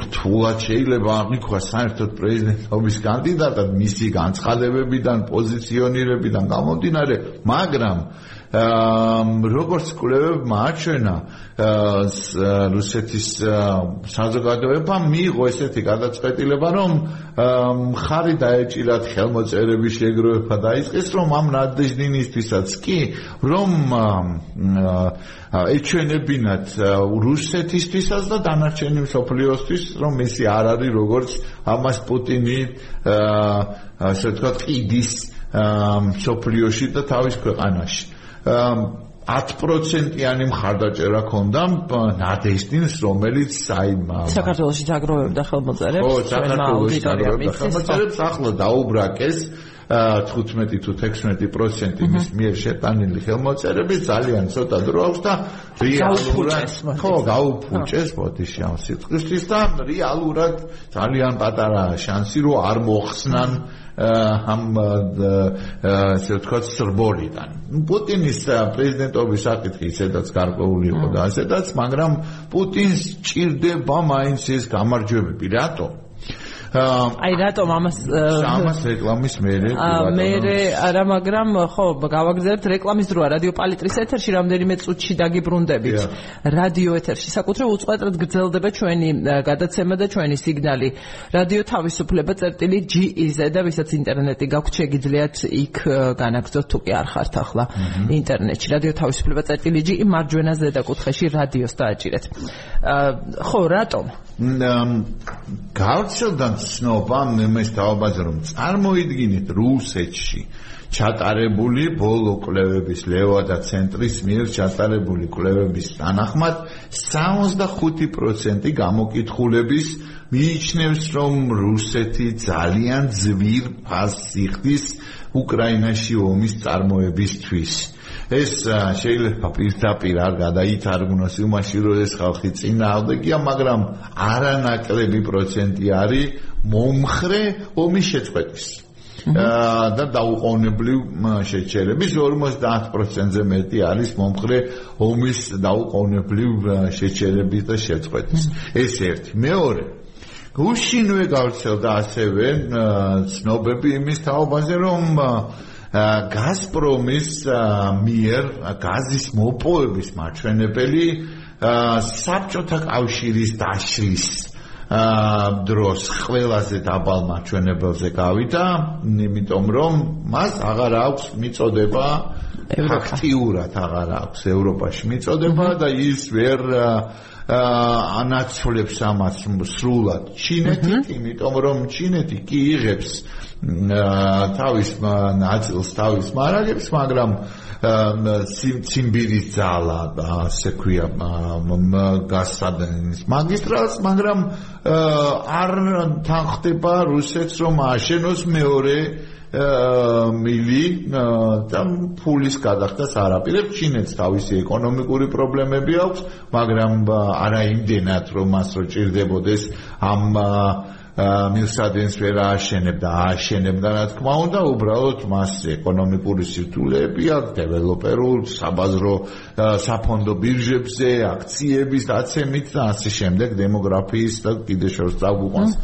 რთულად შეიძლება აღიქვა საერთოდ პრეზიდენტობის კანდიდატად მისი განცხადებებიდან პოზიციონირებიდან გამომდინარე მაგრამ როგორც კვლევებმა აჩვენა რუსეთის საზოგადოება მიიღო ესეთი გადაწყვეტილება რომ მხარი დაეჭირათ ხელმოწერების შეგროვება დაიწყეს რომ ამ ნადეჟდინისთვისაც კი რომ ეჩვენებინათ რუსეთისთვისაც და დანარჩენი მსოფლიოსთვის რომ ისი არ არის როგორც ამას პუტინი ასე ვთქვათ ყიდის მსოფლიოში და თავის ქვეყანაში 10%-იანი მხარდაჭერა ქონდა ნადეჟდინს, რომელიც აი საქართველოსი დაგროვებდა ხელმოწერებს. ხო, საქართველოსი დაგროვებდა ხელმოწერებს, ახლა დაუბრაკეს 15 თუ 16% იმის მიერ შეტანილი ხელმოწერები ძალიან ცოტა დრო აქვს და რეალურად ხო გაუფუჭეს ბოდიში ამ სიტყვისთვის და რეალურად ძალიან პატარა შანსი რომ არ მოხსნან ამ ასე ვთქვათ სრბოლიდან. პუტინის პრეზიდენტობის საკითხი ისედაც გარკვეული იყო და ასედაც, მაგრამ პუტინს ჭირდება მაინც ეს გამარჯვებები. რატომ? აი რატომ ამას ამას რეკლამის მერე მერე არა მაგრამ ხო გავაგზავნებთ რეკლამის დროა. რადიო პალიტრის ეთერში რამდენიმე წუთში დაგიბრუნდებით. რადიო ეთერში. საკუთრე უწყეთად გრძელდება ჩვენი გადაცემა და ჩვენი სიგნალი. რადიო თავისუფლება წერტილი GIZ და ვისაც ინტერნეტი გაქვთ შეგიძლიათ იქ განაგზოთ თუ კი არ ხართ ახლა ინტერნეტში. რადიო თავისუფლება წერტილი G მარჯვენა ზედა კუთხეში რადიოს დააჭირეთ ხო რატომ გავრცელდა ცნობა მემეს თავაზე რომ წარმოიდგინეთ რუსეთში ჩატარებული ბოლო კვლევების ლევადა ცენტრის მიერ ჩატარებული კვლევების თანახმად 65% გამოკითხულების მიიჩნევს რომ რუსეთი ძალიან ძვირ ფასს იხდის უკრაინაში ომის წარმოებისთვის ეს შეიძლება პირდაპირ არ გადაითარგმნოს იმაში რომ ეს ხალხი წინააღმდეგია მაგრამ არანაკლები პროცენტი არის მომხრე ომის შეწყვეტის. და დაუყოვნებლივ შეჩერების 50%-ზე მეტი არის მომხრე ომის დაუყოვნებლივ შეჩერების და შეწყვეტის. ეს ერთი. მეორე. გუშინვე გავრცელდა ასევე ცნობები იმის თაობაზე რომ გაზპრომის მიერ გაზის მოპოვების მაჩვენებელი საბჭოთა კავშირის დაშლის დროს ყველაზე დაბალ მაჩვენებელზე გავიდა, იმიტომ რომ მას აღარ აქვს მიწოდება აქტიურად აღარ აქვს ევროპაში მიწოდება და ის ვერ ანაცვლებს ამას სრულად ჩინეთი, იმიტომ რომ ჩინეთი კი იღებს თავის ნაწილს თავის მარაგებს, მაგრამ ციმბირის ძალა ასე ქვია გასადენის მაგისტრალს, მაგრამ არ თანხდება რუსეთს რომ აშენოს მეორე მილი და ფულის გადახდას არაპირებს ჩინეთს თავისი ეკონომიკური პრობლემები აქვს მაგრამ არა იმდენად რომ მას რო ჭირდებოდეს ამ მილსადენს ვერ ააშენებდა, ააშენებდა რა თქმა უნდა, უბრალოდ მას ეკონომიკური სირთულეები აქვს, დეველოპერულ, საბაზრო, საფონდო ბირჟებზე, აქციების დაცემით და ასე შემდეგ, დემოგრაფიის და კიდე შორს დაგვიყვანს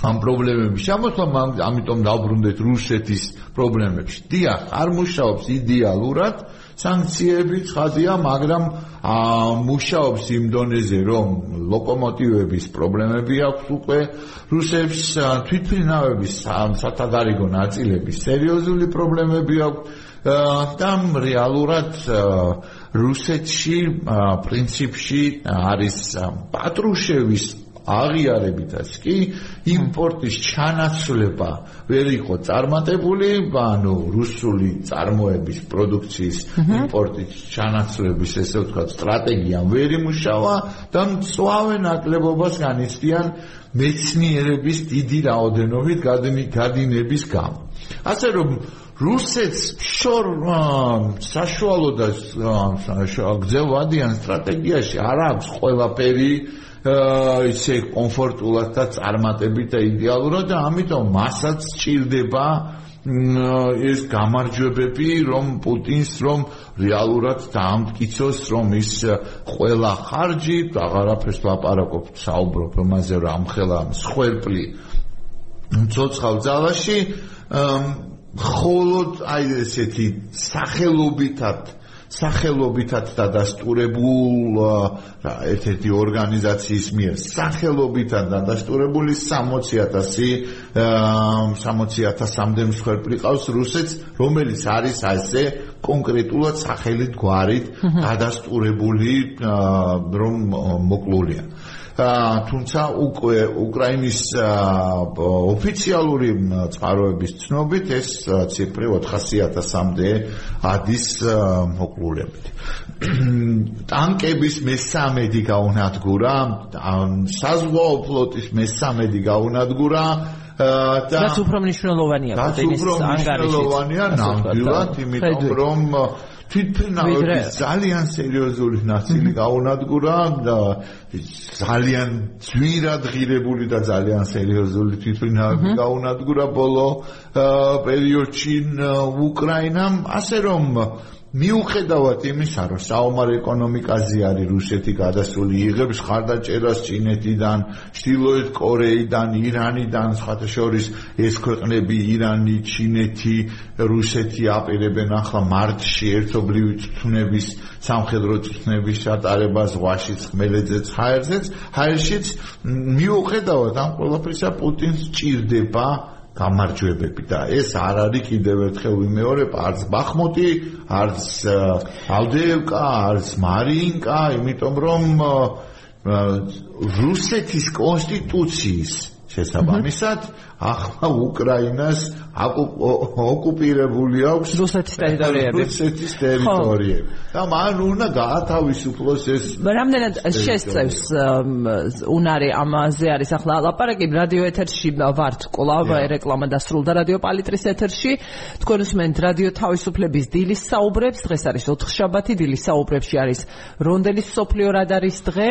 ამ პრობლემების შემოსვლა, ამიტომ დავბრუნდეთ რუსეთის პრობლემებში. დიახ, არ მუშაობს იდეალურად, სანქციები ხაზია, მაგრამ მუშაობს იმ დონეზე, რომ ლოკომოტივების პრობლემები აქვს უკვე რუსებს თვითფრინავების სათადარიგო ნაწილების სერიოზული პრობლემები აქვს და რეალურად რუსეთში პრინციპში არის პატრუშევის აღიარებითაც კი იმპორტის ჩანაცვლება ვერ იყო წარმატებული, ანუ რუსული წარმოების პროდუქციის იმპორტის ჩანაცვლების ესე ვთქვათ სტრატეგია ვერ იმუშავა და მწვავე ნაკლებობას განიცდიან მეცნიერების დიდი რაოდენობით გადინების გამო. ასე რომ რუსეთს შორ საშუალო და გზევადიან სტრატეგიაში არ აქვს ყველაფერი ისე კომფორტულად და წარმატებით და იდეალურად და ამიტომ მასაც ჭირდება ეს გამარჯვებები რომ პუტინს რომ რეალურად დაამტკიცოს რომ ის ყველა ხარჯი აღარაფერს ლაპარაკობ საუბრობ ამაზე რომ ამხელა მსხვერპლი ცოცხალ ძალაში ხოლოდ აი ესეთი სახელობითად სახელობითად დადასტურებულ ერთ-ერთი ორგანიზაციის მიერ სახელობითად დადასტურებული 60000 60000-მდე მსხვერპლი ყავს რუსეთს, რომელიც არის ასე კონკრეტულად სახელით გვარით დადასტურებული რომ მოკლულია. თუმცა უკვე უკრაინის ოფიციალური წყაროების ცნობით ეს ციფრი 400.000-მდე ადის მოკლულებით. ტანკების მესამედი გაუნადგურა, საზღვაო ფლოტის მესამედი გაუნადგურა და რაც უფრო მნიშვნელოვანია პუტინის ანგარიშით. მნიშვნელოვანია ნამდვილად, იმიტომ რომ თვითფრინავების ძალიან სერიოზული ნაწილი გაუნადგურა და ძალიან ძვირად ღირებული და ძალიან სერიოზული თვითფრინავები გაუნადგურა ბოლო პერიოდში უკრაინამ ასე რომ მიუხედავად იმისა, რომ საომარ ეკონომიკაზე არის რუსეთი გადასული, იღებს ხარდაჭერას ჩინეთიდან, ჩრდილოეთ კორეიდან, իրანიდან, სხვათა შორის ეს ქვეყნები ირანი, ჩინეთი, რუსეთი აპირებენ ახლა მარტში ერთობლივი წვნების, სამხედრო წვნების ჩატარებას ზღვაშიც, ხმელეთზეც, ჰაერზეც, ჰაერშიც მიუხედავად ამ ყველაფრისა პუტინს ჭირდება გამარჯვებები და ეს არ არის კიდევ ერთხელ ვიმეორებ არც ბახმუტი, არც ალდეევკა, არც მარინკა, იმიტომ რომ რუსეთის კონსტიტუციის შესაბამისად ახლა უკრაინას ოკუპირებული აქვს რუსეთის ტერიტორიები. რუსეთის ტერიტორიები. და მან უნდა გაათავისუფლოს ეს. რამდენად შესწევს უნარი ამაზე არის ახლა ლაპარაკი რადიო ეთერში ვართ კვლავ რეკლამა დასრულდა რადიო პალიტრის ეთერში. თქვენ უსმენთ რადიო თავისუფლების დილის საუბრებს. დღეს არის 4 შაბათი დილის საუბრებში არის რონდელის სოფლიო რადარის დღე.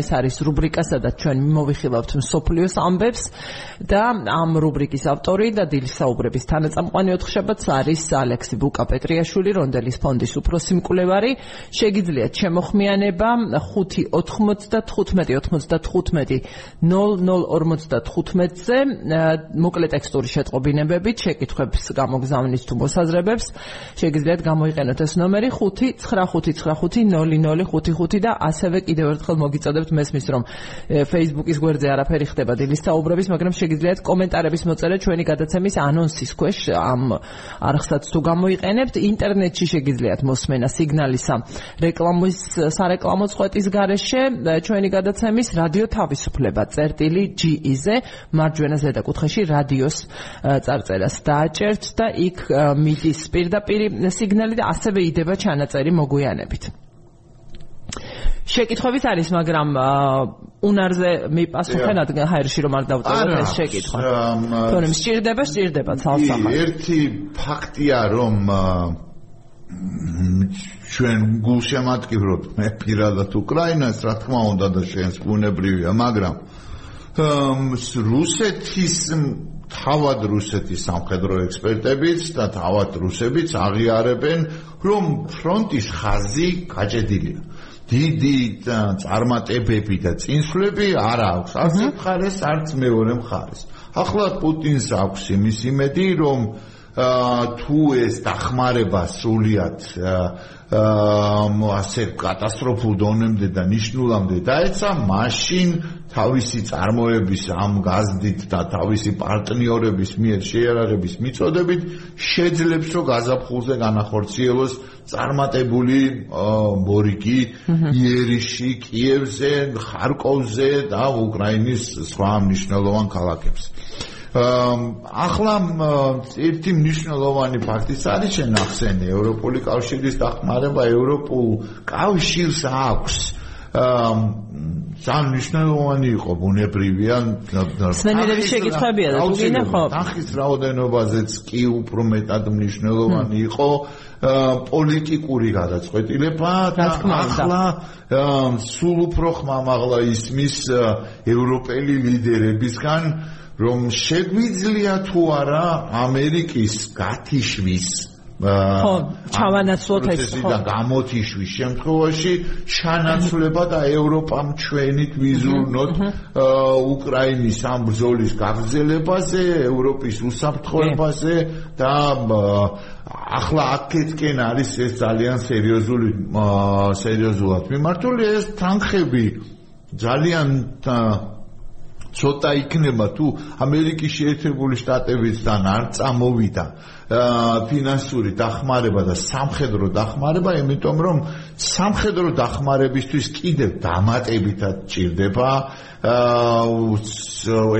ეს არის რუბრიკა სადაც ჩვენ მოვიხილავთ სოფლიოს ამბებს და ამ რუბრიკის ავტორი და დილის საუბრების თანაწამყვანი ოთხშაბათს არის ალექსი ბუკა პეტრიაშვილი, რონდელის ფონდის უფროსი მკვლევარი. შეგიძლიათ შემოხმიანება 5-95-95-0055-ზე მოკლე ტექსტური შეტყობინებებით, შეკითხვებს გამოგზავნით თუ მოსაზრებებს. შეგიძლიათ გამოიყენოთ ეს ნომერი 5-95-95-0055 და ასევე კიდევ ერთხელ მოგიწოდებთ მესმის რომ Facebook-ის გვერდზე არაფერი ხდება დილის საუბრების, მაგრამ შეგიძლიათ კომენტარების მოწერა ჩვენი გადაცემის ანონსის ქვეშ ამ არხსაც თუ გამოიყენებთ ინტერნეტში შეგიძლიათ მოსმენა სიგნალისა რეკლამის სარეკლამო წვეთის გარეშე ჩვენი გადაცემის რადიო თავისუფლება წერტილი GE-ზე მარჯვენა ზედა კუთხეში რადიოს წარწერას დააჭერთ და იქ მიდის პირდაპირ სიგნალი და ასევე იდება ჩანაწერი მოგვიანებით შეკითხვებით არის, მაგრამ უნარზე მიპასუხენ ადგენ ჰაერში რომ არ დავწეროთ ეს შეკითხვა. თორემ სჭირდება, სჭირდება ცალსახად. ერთი ფაქტია, რომ ჩვენ გულშემატკივრობთ მე პირადად უკრაინას, რა თქმა უნდა და შენს ბუნებრივია, მაგრამ რუსეთის თავად რუსეთის სამხედრო ექსპერტებიც და თავად რუსებიც აღიარებენ, რომ ფრონტის ხაზი გაჭედილია. დიდი წარმატებები და წინსვლები არ აქვს. არც მხარეს არც მეორე მხარეს. ახლა პუტინს აქვს იმის იმედი რომ თუ ეს დახმარება სულიად ასე კატასტროფულ დონემდე და ნიშნულამდე დაეცა მაშინ თავისი წარმოების ამ გაზდით და თავისი პარტნიორების მიერ შეერაღების მიწოდებით შეძლებს რომ გაზაფხულზე განახორციელოს წარმატებული ბორიკი იერიში, კიევზე, ხარკოვზე და უკრაინის სხვა მნიშვნელოვან ქალაქებს. ახლა ერთი მნიშვნელოვანი ფაქტიც არის შენახსენი ევროპული კავშირის დახმარება ევროპულ კავშირს აქვს. ძალიან მნიშვნელოვანი იყო ბუნებრივია სმენელების შეკითხვებია და თუ გინდა ხო ახის რაოდენობაზეც კი უფრო მეტად მნიშვნელოვანი იყო პოლიტიკური გადაწყვეტილება და ახლა სულ უფრო ხმამაღლა ისმის ევროპელი ლიდერებისგან რომ შეგვიძლია თუ არა ამერიკის გათიშვის ხო, ჩავანაცვლოთ ეს ხო. და გამოთიშვის შემთხვევაში ჩანაცვლება და ევროპამ ჩვენით ვიზურნოთ უკრაინის ამ ბრძოლის გაგრძელებაზე, ევროპის უსაფრთხოებაზე და ახლა აქეთკენ არის ეს ძალიან სერიოზული სერიოზულად მიმართული ეს თანხები ძალიან ცოტა იქნება თუ ამერიკის შეერთებული შტატებიდან არ წამოვიდა ფინანსური დახმარება და სამხედრო დახმარება, იმიტომ რომ სამხედრო დახმარებისთვის კიდევ დამატებითად ჭირდება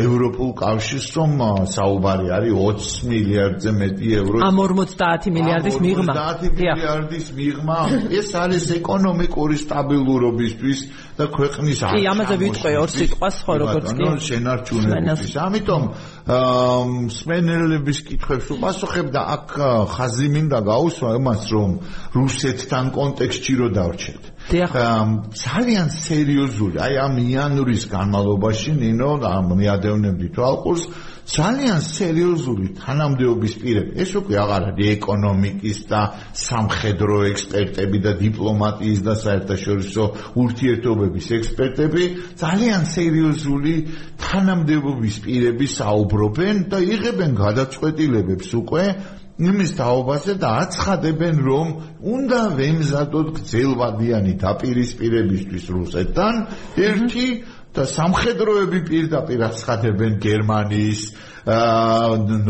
ევროპულ კავშირს რომ საუბარი არის 20 მილიარდზე მეტი ევრო. ამ 50 მილიარდის მიღმა. 50 მილიარდის მიღმა. ეს არის ეკონომიკური სტაბილურობისთვის და ქვეყნის არ. კი, ამაზე ვიტყვი ორ სიტყვას ხო როგორც კი. ანუ შენარჩუნებისთვის. ამიტომ სპენელების კითხვებს უპასუხებ და აქ ხაზი მინდა გაუსვა იმას რომ რუსეთთან კონტექსტში რო დავრჩეთ. ძალიან სერიოზული. აი ამ იანვრის განმავლობაში ნინო მიადევნებდი თვალყურს ძალიან სერიოზული თანამდებობის პირები. ეს უკვე აღარ არის ეკონომიკის და სამხედრო ექსპერტები და დიპლომატიის და საერთაშორისო ურთიერთობების ექსპერტები ძალიან სერიოზული თანამდებობის პირები საუბრობენ და იღებენ გადაწყვეტილებებს უკვე იმის თაობაზე და აცხადებენ რომ უნდა ვემზადოთ გძელვადიანი დაპირისპირებისთვის რუსეთთან ერთი და სამხედროები პირდაპირ აცხადებენ გერმანიის,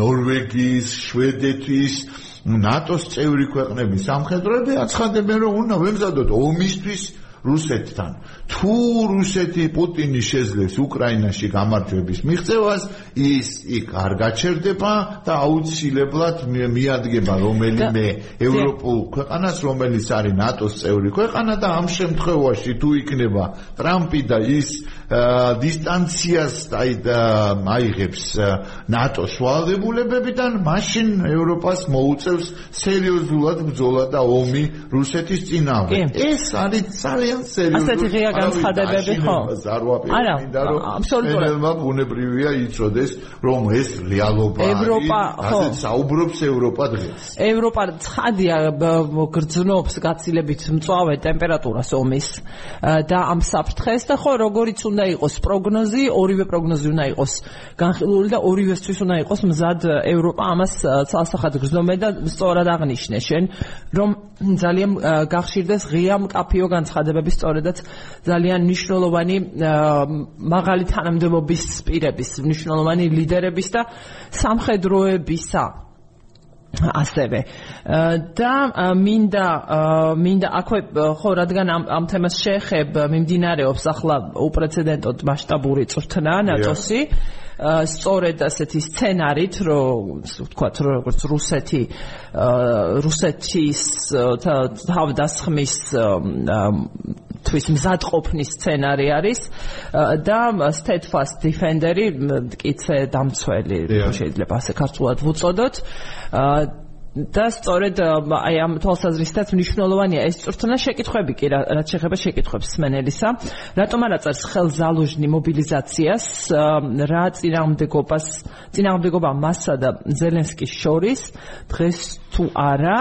ნორვეგიის, შვედეთის ნატოს წევრი ქვეყნების სამხედროები აცხადებენ რომ უნდა ვემზადოთ ომისთვის რუსეთთან. თუ რუსეთი პუტინი შეძლებს უკრაინაში გამარჯვების მიღწევას, ის იქ არ გაჩერდება და აუცილებლად მიადგება რომელიმე ევროპულ ქვეყანას, რომელიც არის ნატოს წევრი ქვეყანა და ამ შემთხვევაში თუ იქნება ტრამპი და ის დისტანციას აი აიღებს ნატოს ვალდებულებებიდან, მაშინ ევროპას მოუწევს სერიოზულად ბრძოლა და ომი რუსეთის წინააღმდეგ. ეს არის ძალიან სერიოზული ასეთი ღია განცხადებები ხო? არა, აბსოლუტურად. ენელმა ბუნებრივია იწოდეს, რომ ეს რეალობა არის. ევროპა ხო? ასეთ საუბრობს ევროპა დღეს. ევროპა ცხადია გრძნობს გაცილებით მწვავე ტემპერატურას ომის და ამ საფრთხეს და ხო როგორიც უნდა უნდა იყოს პროგნოზი, ორივე პროგნოზი უნდა იყოს განხილული და ორივესთვის უნდა იყოს მზად ევროპა ამას ცალსახად გრძნობენ და სწორად აღნიშნე. შენ, რომ ძალიან გახშირდეს ღია მკაფიო განცხადებები სწორედაც ძალიან მნიშვნელოვანი მაღალი თანამდებობის პირების, მნიშვნელოვანი ლიდერების და სამხედროებისა ასევე. და მინდა მინდა აქვე ხო რადგან ამ ამ თემას შეეხებ მიმდინარეობს ახლა უპრეცედენტოდ მასშტაბური წვრთნა ნატოსი სწორედ ასეთი სცენარით რომ ვთქვათ როგორც რუსეთი რუსეთის თავდასხმის თვის მზადყოფნის სცენარი არის და steadfast defender-ი მკიცე დამცველი შეიძლება ასე ქართულად ვუწოდოთ და სწორედ აი ამ თვალსაზრისითაც მნიშვნელოვანია ეს წვრთნა შეკითხები კი რაც შეეხება შეკითხებს სმენელისა რატომ არ აწერს ხელ ზალუჟნი მობილიზაციას? რა წინააღმდეგობას წინააღმდეგობა მასსა და ზელენსკის შორის? დღეს თუ არა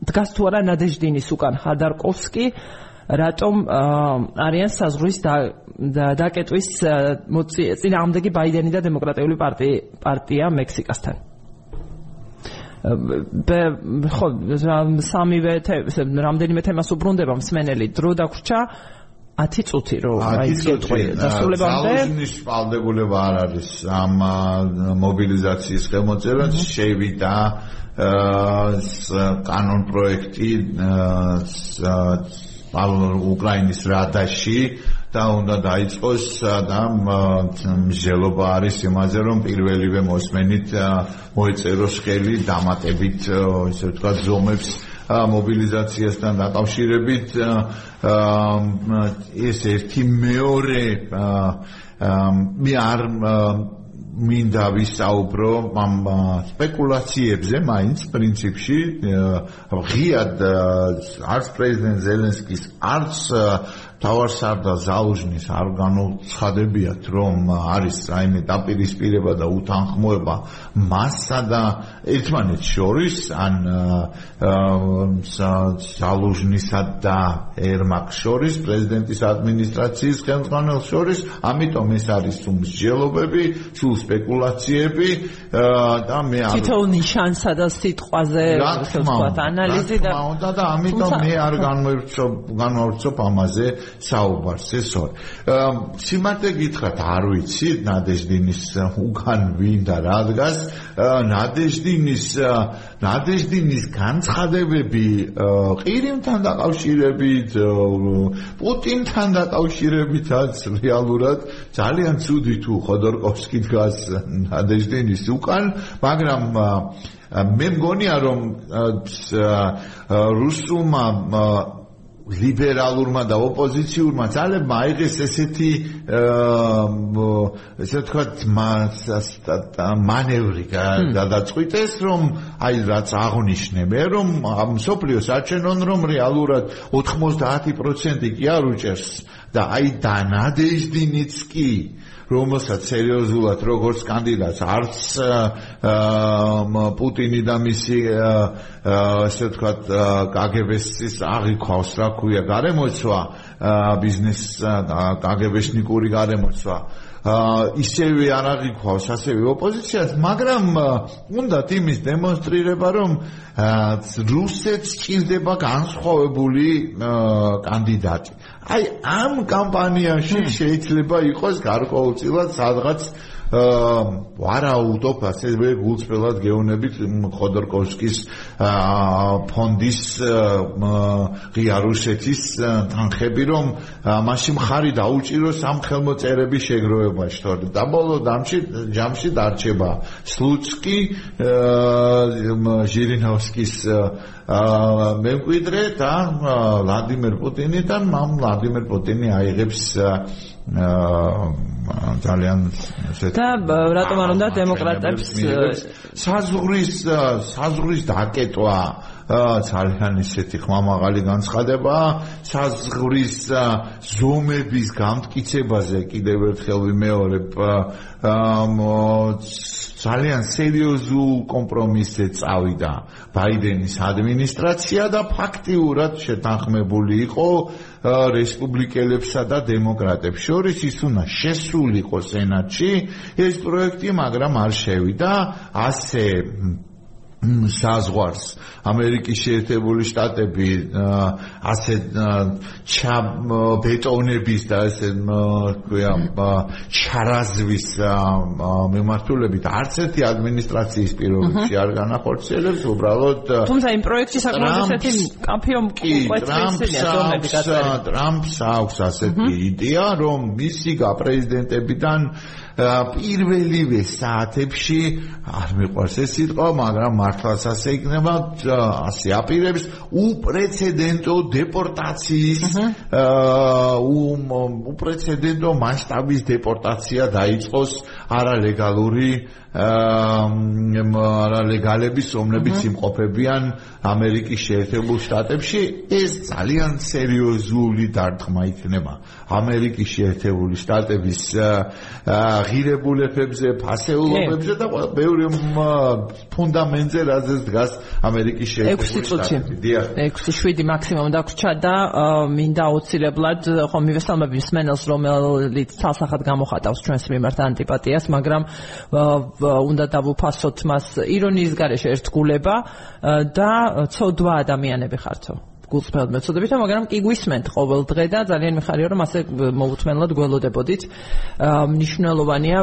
დგას თუ არა ნადეჟდინის უკან ხადარკოვსკი რატომ არიან საზღვრის დაკეტვის წინააღმდეგი ბაიდენი და დემოკრატიული პარტია მექსიკასთან ხო სამივე რამდენიმე თემას უბრუნდება მსმენელი დრო დაგვრჩა 10 წუთი რომ აი გეტყვი დასრულებამდე ძალის პალდებულება არ არის ამ მობილიზაციის ხელმოწერა შევიდა კანონ პროექტი უკრაინის რადაში და უნდა დაიწყოს და მსჯელობა არის იმაზე რომ პირველივე მოსმენით მოეწეროს ხელი დამატებით ისე ვთქვათ ზომებს მობილიზაციასთან დაკავშირებით ეს ერთი მეორე მე არ მინდა ვისაუბრო ამ სპეკულაციებზე მაინც პრინციპში ღიად არც პრეზიდენტ ზელენსკის არც თავარსარდა ზალუჟნის არ განოცხადებიათ რომ არის რაიმე დაპირისპირება და უთანხმოება მასსა და ერთმანეთს შორის ან ზალუჟნისა და ერმაკ შორის პრეზიდენტის ადმინისტრაციის ხელმძღვანელს შორის ამიტომ ეს არის უმსჯელობები სულ სპეკულაციები და მე არ თითო ნიშანსა და სიტყვაზე ვთქვათ ანალიზი და უნდა და ამიტომ მე არ განმოვირჩო განმოვირჩო ამაზე საუბარს ეს ორ სიმართლე გითხრათ არ ვიცი ნადეჟდინის უკან ვინ და რა დგას ნადეჟდინის ნადეჟდინის განცხადებები ყირიმთან დაკავშირებით პუტინთან დაკავშირებითაც რეალურად ძალიან ცუდი თუ ხოდორკოვსკი დგას ნადეჟდინის უკან მაგრამ მე მგონია რომ რუსულმა ლიბერალურმა და ოპოზიციურმა ძალებმა აიღეს ესეთი ესე ვთქვათ მანევრი გადაწყვიტეს რომ აი რაც აღნიშნებენ რომ სოფლიოს აჩენონ რომ რეალურად 90% კი არ უჭერს და აი დანადეჟდინიც კი რომელსაც სერიოზულად როგორც კანდიდატს არც პუტინი და მისი ასე ვთქვათ კგბ-ის აღიქვავს რა ქვია გარემოცვა ბიზნეს კგბ-შნიკური გარემოცვა ისევე არ აღიქვავს ასევე ოპოზიციას, მაგრამ უნდათ იმის დემონსტრირება, რომ რუსეთს ჭირდება განსხვავებული კანდიდატი. აი ამ კამპანიაში შეიძლება იყოს გარკვეულწილად სადღაც ვარაუდობ ასევე გულწრფელად გეუბნებით ხოდორკოვსკის ფონდის ღია რუსეთის თანხები რომ მასში მხარი დაუჭიროს ამ ხელმოწერების შეგროვებაში. თორე და ბოლო დამში ჯამში დარჩება სლუცკი ჟირინოვსკის მემკვიდრე და ვლადიმერ პუტინი და მამ ვლადიმერ პუტინი აიღებს ძალიან ესეთ და რატომ არ უნდა დემოკრატებს საზღვრის საზღვრის დაკეტვა ძალიან ისეთი ხმამაღალი განცხადება. საზღვრის ზომების გამტკიცებაზე კიდევ ერთხელ ვიმეორებ ძალიან სერიოზულ კომპრომისზე წავიდა ბაიდენის ადმინისტრაცია და ფაქტიურად შეთანხმებული იყო რესპუბლიკელებსა და დემოკრატებს. შორის ის უნდა შესულიყო სენატში ეს პროექტი მაგრამ არ შევიდა. ასე საზღვარს. ამერიკის შეერთებული შტატები ასე ჩა ბეტონების და ასე ქვია ჩარაზვის მემართულებით არც ერთი ადმინისტრაციის პირობებში არ განახორციელებს უბრალოდ თუმცა იმ პროექტში საკმაოდ ესეთი დომები გაწერილი ტრამპს აქვს ასეთი იდეა რომ მისი გაპრეზიდენტებიდან პირველივე საათებში არ მიყვარს ეს სიტყვა, მაგრამ მართლაც ასე იქნება, ასე აპირებს უპრეცედენტო დეპორტაციის უპრეცედენტო მასშტაბის დეპორტაცია დაიწყოს არალეგალური არალეგალების ომნებით იმყოფებიან ამერიკის შეერთებულ შტატებში ეს ძალიან სერიოზული დარტყმა იქნება. ამერიკის შეერთებული შტატების ღირებულებებზე, ფასეულობებზე და ბევრი ფუნდამენტზე რაზეც დგას ამერიკის შეერთებული შტატები. 6-7 მაქსიმუმ დაგვრჩა და მინდა აუცილებლად ხომ მივესალმები მსმენელს, რომელიც თალსახად გამოხატავს ჩვენს მიმართ ანტიპატიას, მაგრამ უნდა დავუფასოთ მას ირონიის გარეშე ერთგულება და ცოდვა ადამიანები ხართო. გულწრფელად მეცოდებით, მაგრამ კი გვისმენთ ყოველ დღე და ძალიან მიხარია რომ ასე მოუთმენლად გველოდებოდით. მნიშვნელოვანია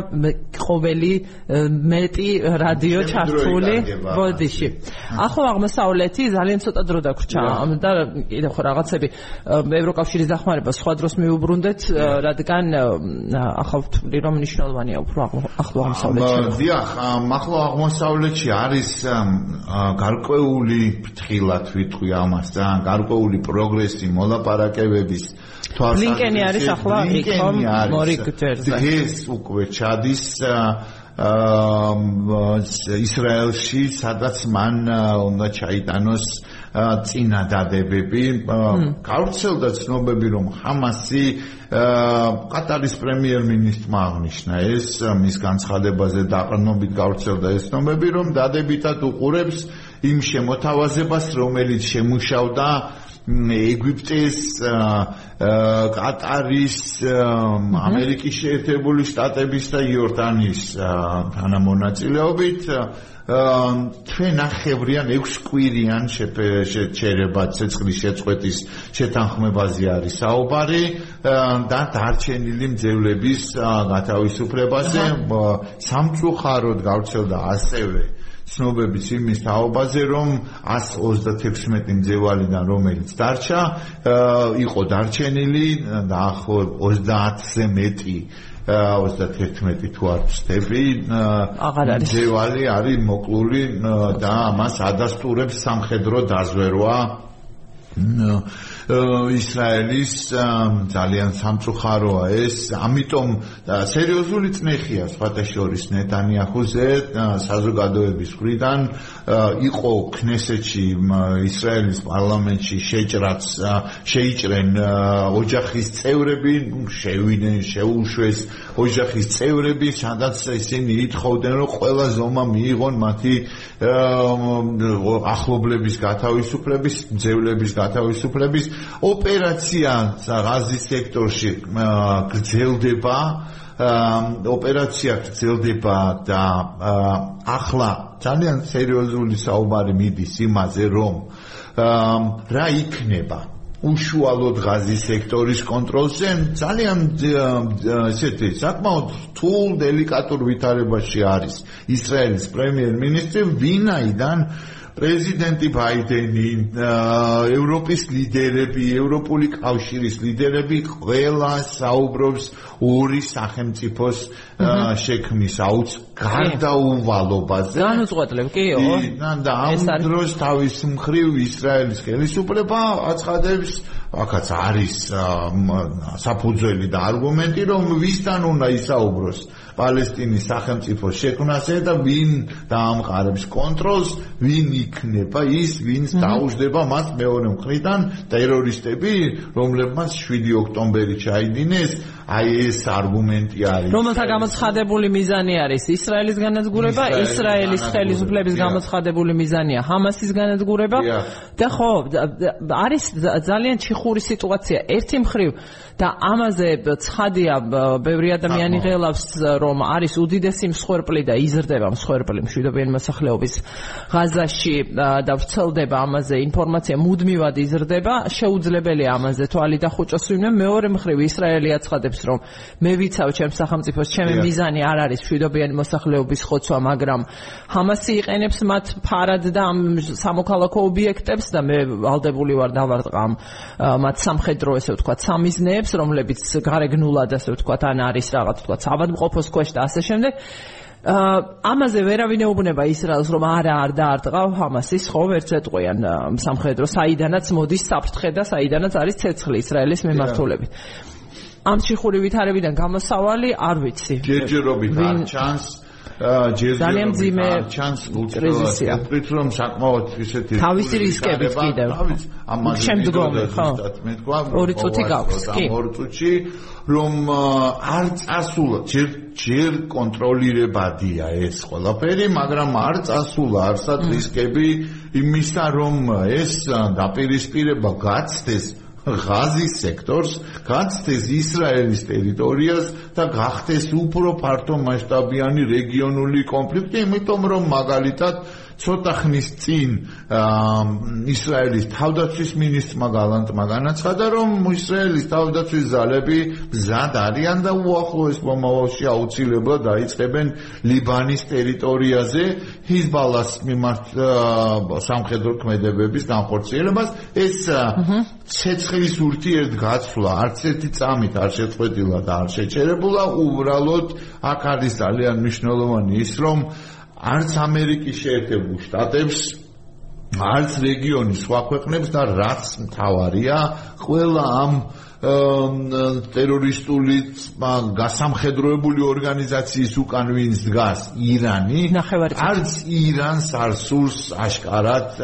ყოველი მეტი რადიო ჩართული ბოდიში. ახო აღმოსავლეთი ძალიან ცოტა დრო დაგვრჩა. და კიდევ ხო რაღაცები. ევროკავშირის დახმარება. სხვა დროს მიუბრუნდეთ, რადგან ახლა ვთვლი რომ მნიშვნელოვანია უფრო ახლო აღმოსავლეთში. დიახ, ახლო აღმოსავლეთში არის გარკვეული ფრთხილად ვიტყვი ამას. და გარკვეული პროგრესი მოლაპარაკებების თვალსაზრისით ლინკენი არის ახლა იქ ხომ მორი გჯერზე ეს უკვე ჩადის ისრაელში, სადაც მან უნდა ჩაიტანოს წინა დადებები. გავრცელდა ცნობები, რომ ჰამასი კატარის პრემიერ-მინისტრმა აღნიშნა ეს მის განცხადებაზე დაყრდნობით გავრცელდა ეს ცნობები, რომ დადებითად უყურებს იმ შემოთავაზებას, რომელიც შემუშავდა ეგვიპტეს, კატარის, ამერიკის შეერთებული შტატების და იორდანიის თანამონაწილეობით ჩვენ ახევრიან 6 კვირიან შეჩერება ცეცხლის შეწყვეტის შეთანხმებაზე არის საუბარი და დარჩენილი მძევლების გათავისუფლებაზე სამწუხაროდ გავრცელდა ასევე ცნობებიც იმის თაობაზე, რომ 136 მძევალიდან რომელიც დარჩა, იყო დარჩენილი დაახლოებით 30-ზე მეტი 31 თუ არ ვწდები, მძევალი არის. მოკლული და ამას ადასტურებს სამხედრო დაზვერვა ისრაელის ძალიან სამწუხაროა ეს, ამიტომ სერიოზული წნეხია სხვათა შორის ნეტანიაჰუზე საზოგადოების მხრიდან იყო ქნესეთში ისრაელის პარლამენტში შეჭრაც შეიჭრენ ოჯახის წევრები, შევიდნენ, შეუშვეს ოჯახის წევრები, სადაც ისინი ითხოვდნენ, რომ ყველა ზომა მიიღონ მათი ახლობლების გათავისუფლების, ძევლების გათავისუფლების ოპერაცია. ღაზის სექტორში გრძელდება ოპერაცია გრძელდება და ახლა ძალიან სერიოზული საუბარი მიდის იმაზე რომ რა იქნება უშუალოდ ღაზის სექტორის კონტროლზე ძალიან ესეთი საკმაოდ თულ დელიკატურ ვითარებაში არის ისრაელის პრემიერ-მინისტრი ვინაიდან პრეზიდენტი ბაიდენი, ევროპის ლიდერები, ევროპული კავშირის ლიდერები ყველა საუბრობს ორი სახელმწიფოს შექმნის აუც გარდაუვალობაზე. განუწყვეტლებ, კიო. და ამ დროს თავის მხრივ ისრაელის ხელისუფლება აცხადებს აქაც არის საფუძველი და არგუმენტი რომ ვისთან უნდა ისაუბროს პალესტინის სახელმწიფოს შექმნაზე და ვინ დაამყარებს კონტროლს, ვინ იქნება ის, ვინც დაუждდება მას მეორე მხრიდან ტერორისტები, რომლებმაც 7 ოქტომბერი ჩაიდინეს, აი ეს არგუმენტი არის. რომელთა გამოცხადებული მიზანი არის? ისრაელის განადგურება, ისრაელის ხელისუფლების გამოცხადებული მიზანია. ჰამასის განადგურება? და ხო, არის ძალიან ჩიხური სიტუაცია. ერთი მხრივ და ამაზე ცხადია ბევრი ადამიანი ღელავს რომ არის უდიდესი მსხვერპლი და იზრდება მსხვერპლი მშვიდობიანი მოსახლეობის ღაზაში და ვრცელდება ამაზე ინფორმაცია მუდმივად იზრდება შეუძლებელია ამაზე თვალი დახუჭოს ვინმე. მეორე მხრივ ისრაელი აცხადებს რომ მე ვიცავ ჩემს სახელმწიფოს ჩემი მიზანი არ არის მშვიდობიანი მოსახლეობის ხოცვა მაგრამ ჰამასი იყენებს მათ ფარად და ამ სამოქალაქო ობიექტებს და მე ვალდებული ვარ დავარტყამ მათ სამხედრო ესე ვთქვა სამიზნეებს რომლებიც გარეგნულად ასე ვთქვათ, ან არის რაღაც ვთქვათ, საბადმყოფოს ქვეშ და ასე შემდეგ. აა ამაზე ვერავინ ეუბნება ისრაელს რომ არა არ დაარტყავ ჰამასის ხო ვერც ეტყვიან სამხედრო საიდანაც მოდის საფრთხე და საიდანაც არის ცეცხლი ისრაელის მიმართულებით. ამ შეხური ვითარებიდან გამოსავალი არ ვიცი. ჯერჯერობით არ ჩანს ძალიან ძიმე კრიზისია. ვფიქრობ რომ საკმაოდ ისეთი თავისი რისკებიც კიდევ. ამაზე შემდგომი ხო? მე თქვა ორი წუთი გაქვს კი. ორი წუთი რომ არ წასულა ჯერ ჯერ კონტროლირებადია ეს ყველაფერი, მაგრამ არ წასულა არსად რისკები იმისა რომ ეს დაპირისპირება გაცდეს ღაზის სექტორს, გაცდეს ისრაელის ტერიტორიას და გახდეს უფრო ფართო მასშტაბიანი რეგიონული კონფლიქტი, იმიტომ რომ მაგალითად ცოტა ხნის წინ ისრაელის თავდაცვის მინისტრმა გალანტმა განაცხადა, რომ ისრაელის თავდაცვის ძალები მზად არიან და უახლოეს მომავალში აუცილებლად დაიწყებენ ლიბანის ტერიტორიაზე ჰიზბალას მიმართ სამხედრო ქმედებების განხორციელებას. ეს ცეცხლის ურთიერთგაცვლა არც ერთი წამით არ შეწყვეტილა და არ შეჩერებულა, უბრალოდ აქ არის ძალიან მნიშვნელოვანი ის, რომ არც ამერიკის შეერთებულ შტატებს არც რეგიონის სხვა ქვეყნებს და რაც მთავარია, ყველა ამ ტერორისტული გასამხედროებული ორგანიზაციის უკან ვინც დგას ირანი. არც ირანს არ სურს აშკარად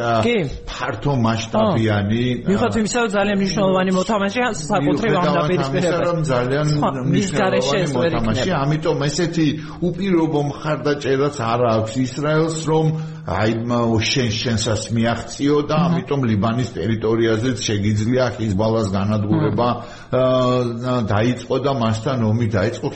ფართო მასშტაბიანი მიხოთ იმისა რომ ძალიან მნიშვნელოვანი მოთამაშე საკუთრივ ამ დაპირისპირებაში რომ ძალიან მნიშვნელოვანი მოთამაშე ამიტომ ესეთი უპირობო მხარდაჭერაც არ აქვს ისრაელს რომ აი შენ შენსაც მიაღწიო და ამიტომ ლიბანის ტერიტორიაზეც შეგიძლია ხიზბალას განადგურება დაიწყო და მასთან ომი დაიწყო.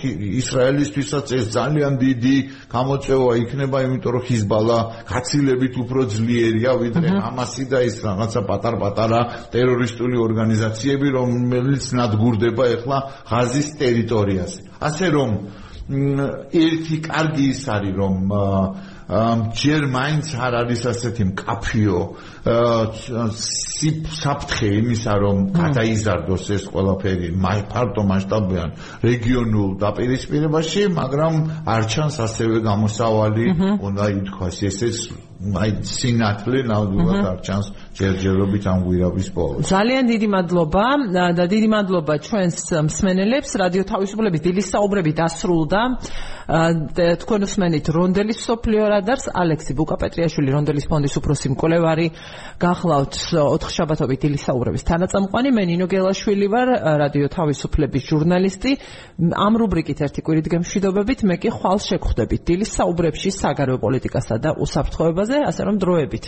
ისრაელისთვისაც ეს ძალიან დიდი გამოწვევა იქნება იმიტომ რომ ხიზბალა გაცილებით უფრო ძლიერია ვიდრე ამასი და ის რაღაცა პატარ-პატარა ტერორისტული ორგანიზაციები რომელიც ნადგურდება ახლა ღაზის ტერიტორიაზე. ასე რომ ერთი კარგი ის არის რომ ჯერ მაინც არ არის ასეთი მკაფიო საფრთხე იმისა რომ გადაიზარდოს ეს ყველაფერი ფართო მასშტაბიან რეგიონულ დაპირისპირებაში მაგრამ არ ჩანს ასევე გამოსავალი უნდა ითქვას ესეც აი სინათლე ნამდვილად არ ჩანს ჯერჯერობით ამ გვირაბის ბოლოს. ძალიან დიდი მადლობა და დიდი მადლობა ჩვენს მსმენელებს. რადიო თავისუფლების დილის საუბრები დასრულდა. თქვენ უსმენით რონდელის სოფლიო რადარს ალექსი ბუკაპეტრიაშვილი რონდელის ფონდის უფროსი მკვლევარი გახლავთ 4 შაბათობით დილის საუბრების თანაწამყვანი მე ნინო გელაშვილი ვარ რადიო თავისუფლების ჟურნალისტი. ამ რუბრიკით ერთი კვირით გემშვიდობებით მე კი ხვალ შეგხვდებით დილის საუბრებში საგარეო პოლიტიკასა და უსაფრთხოებაზე ასე რომ დროებით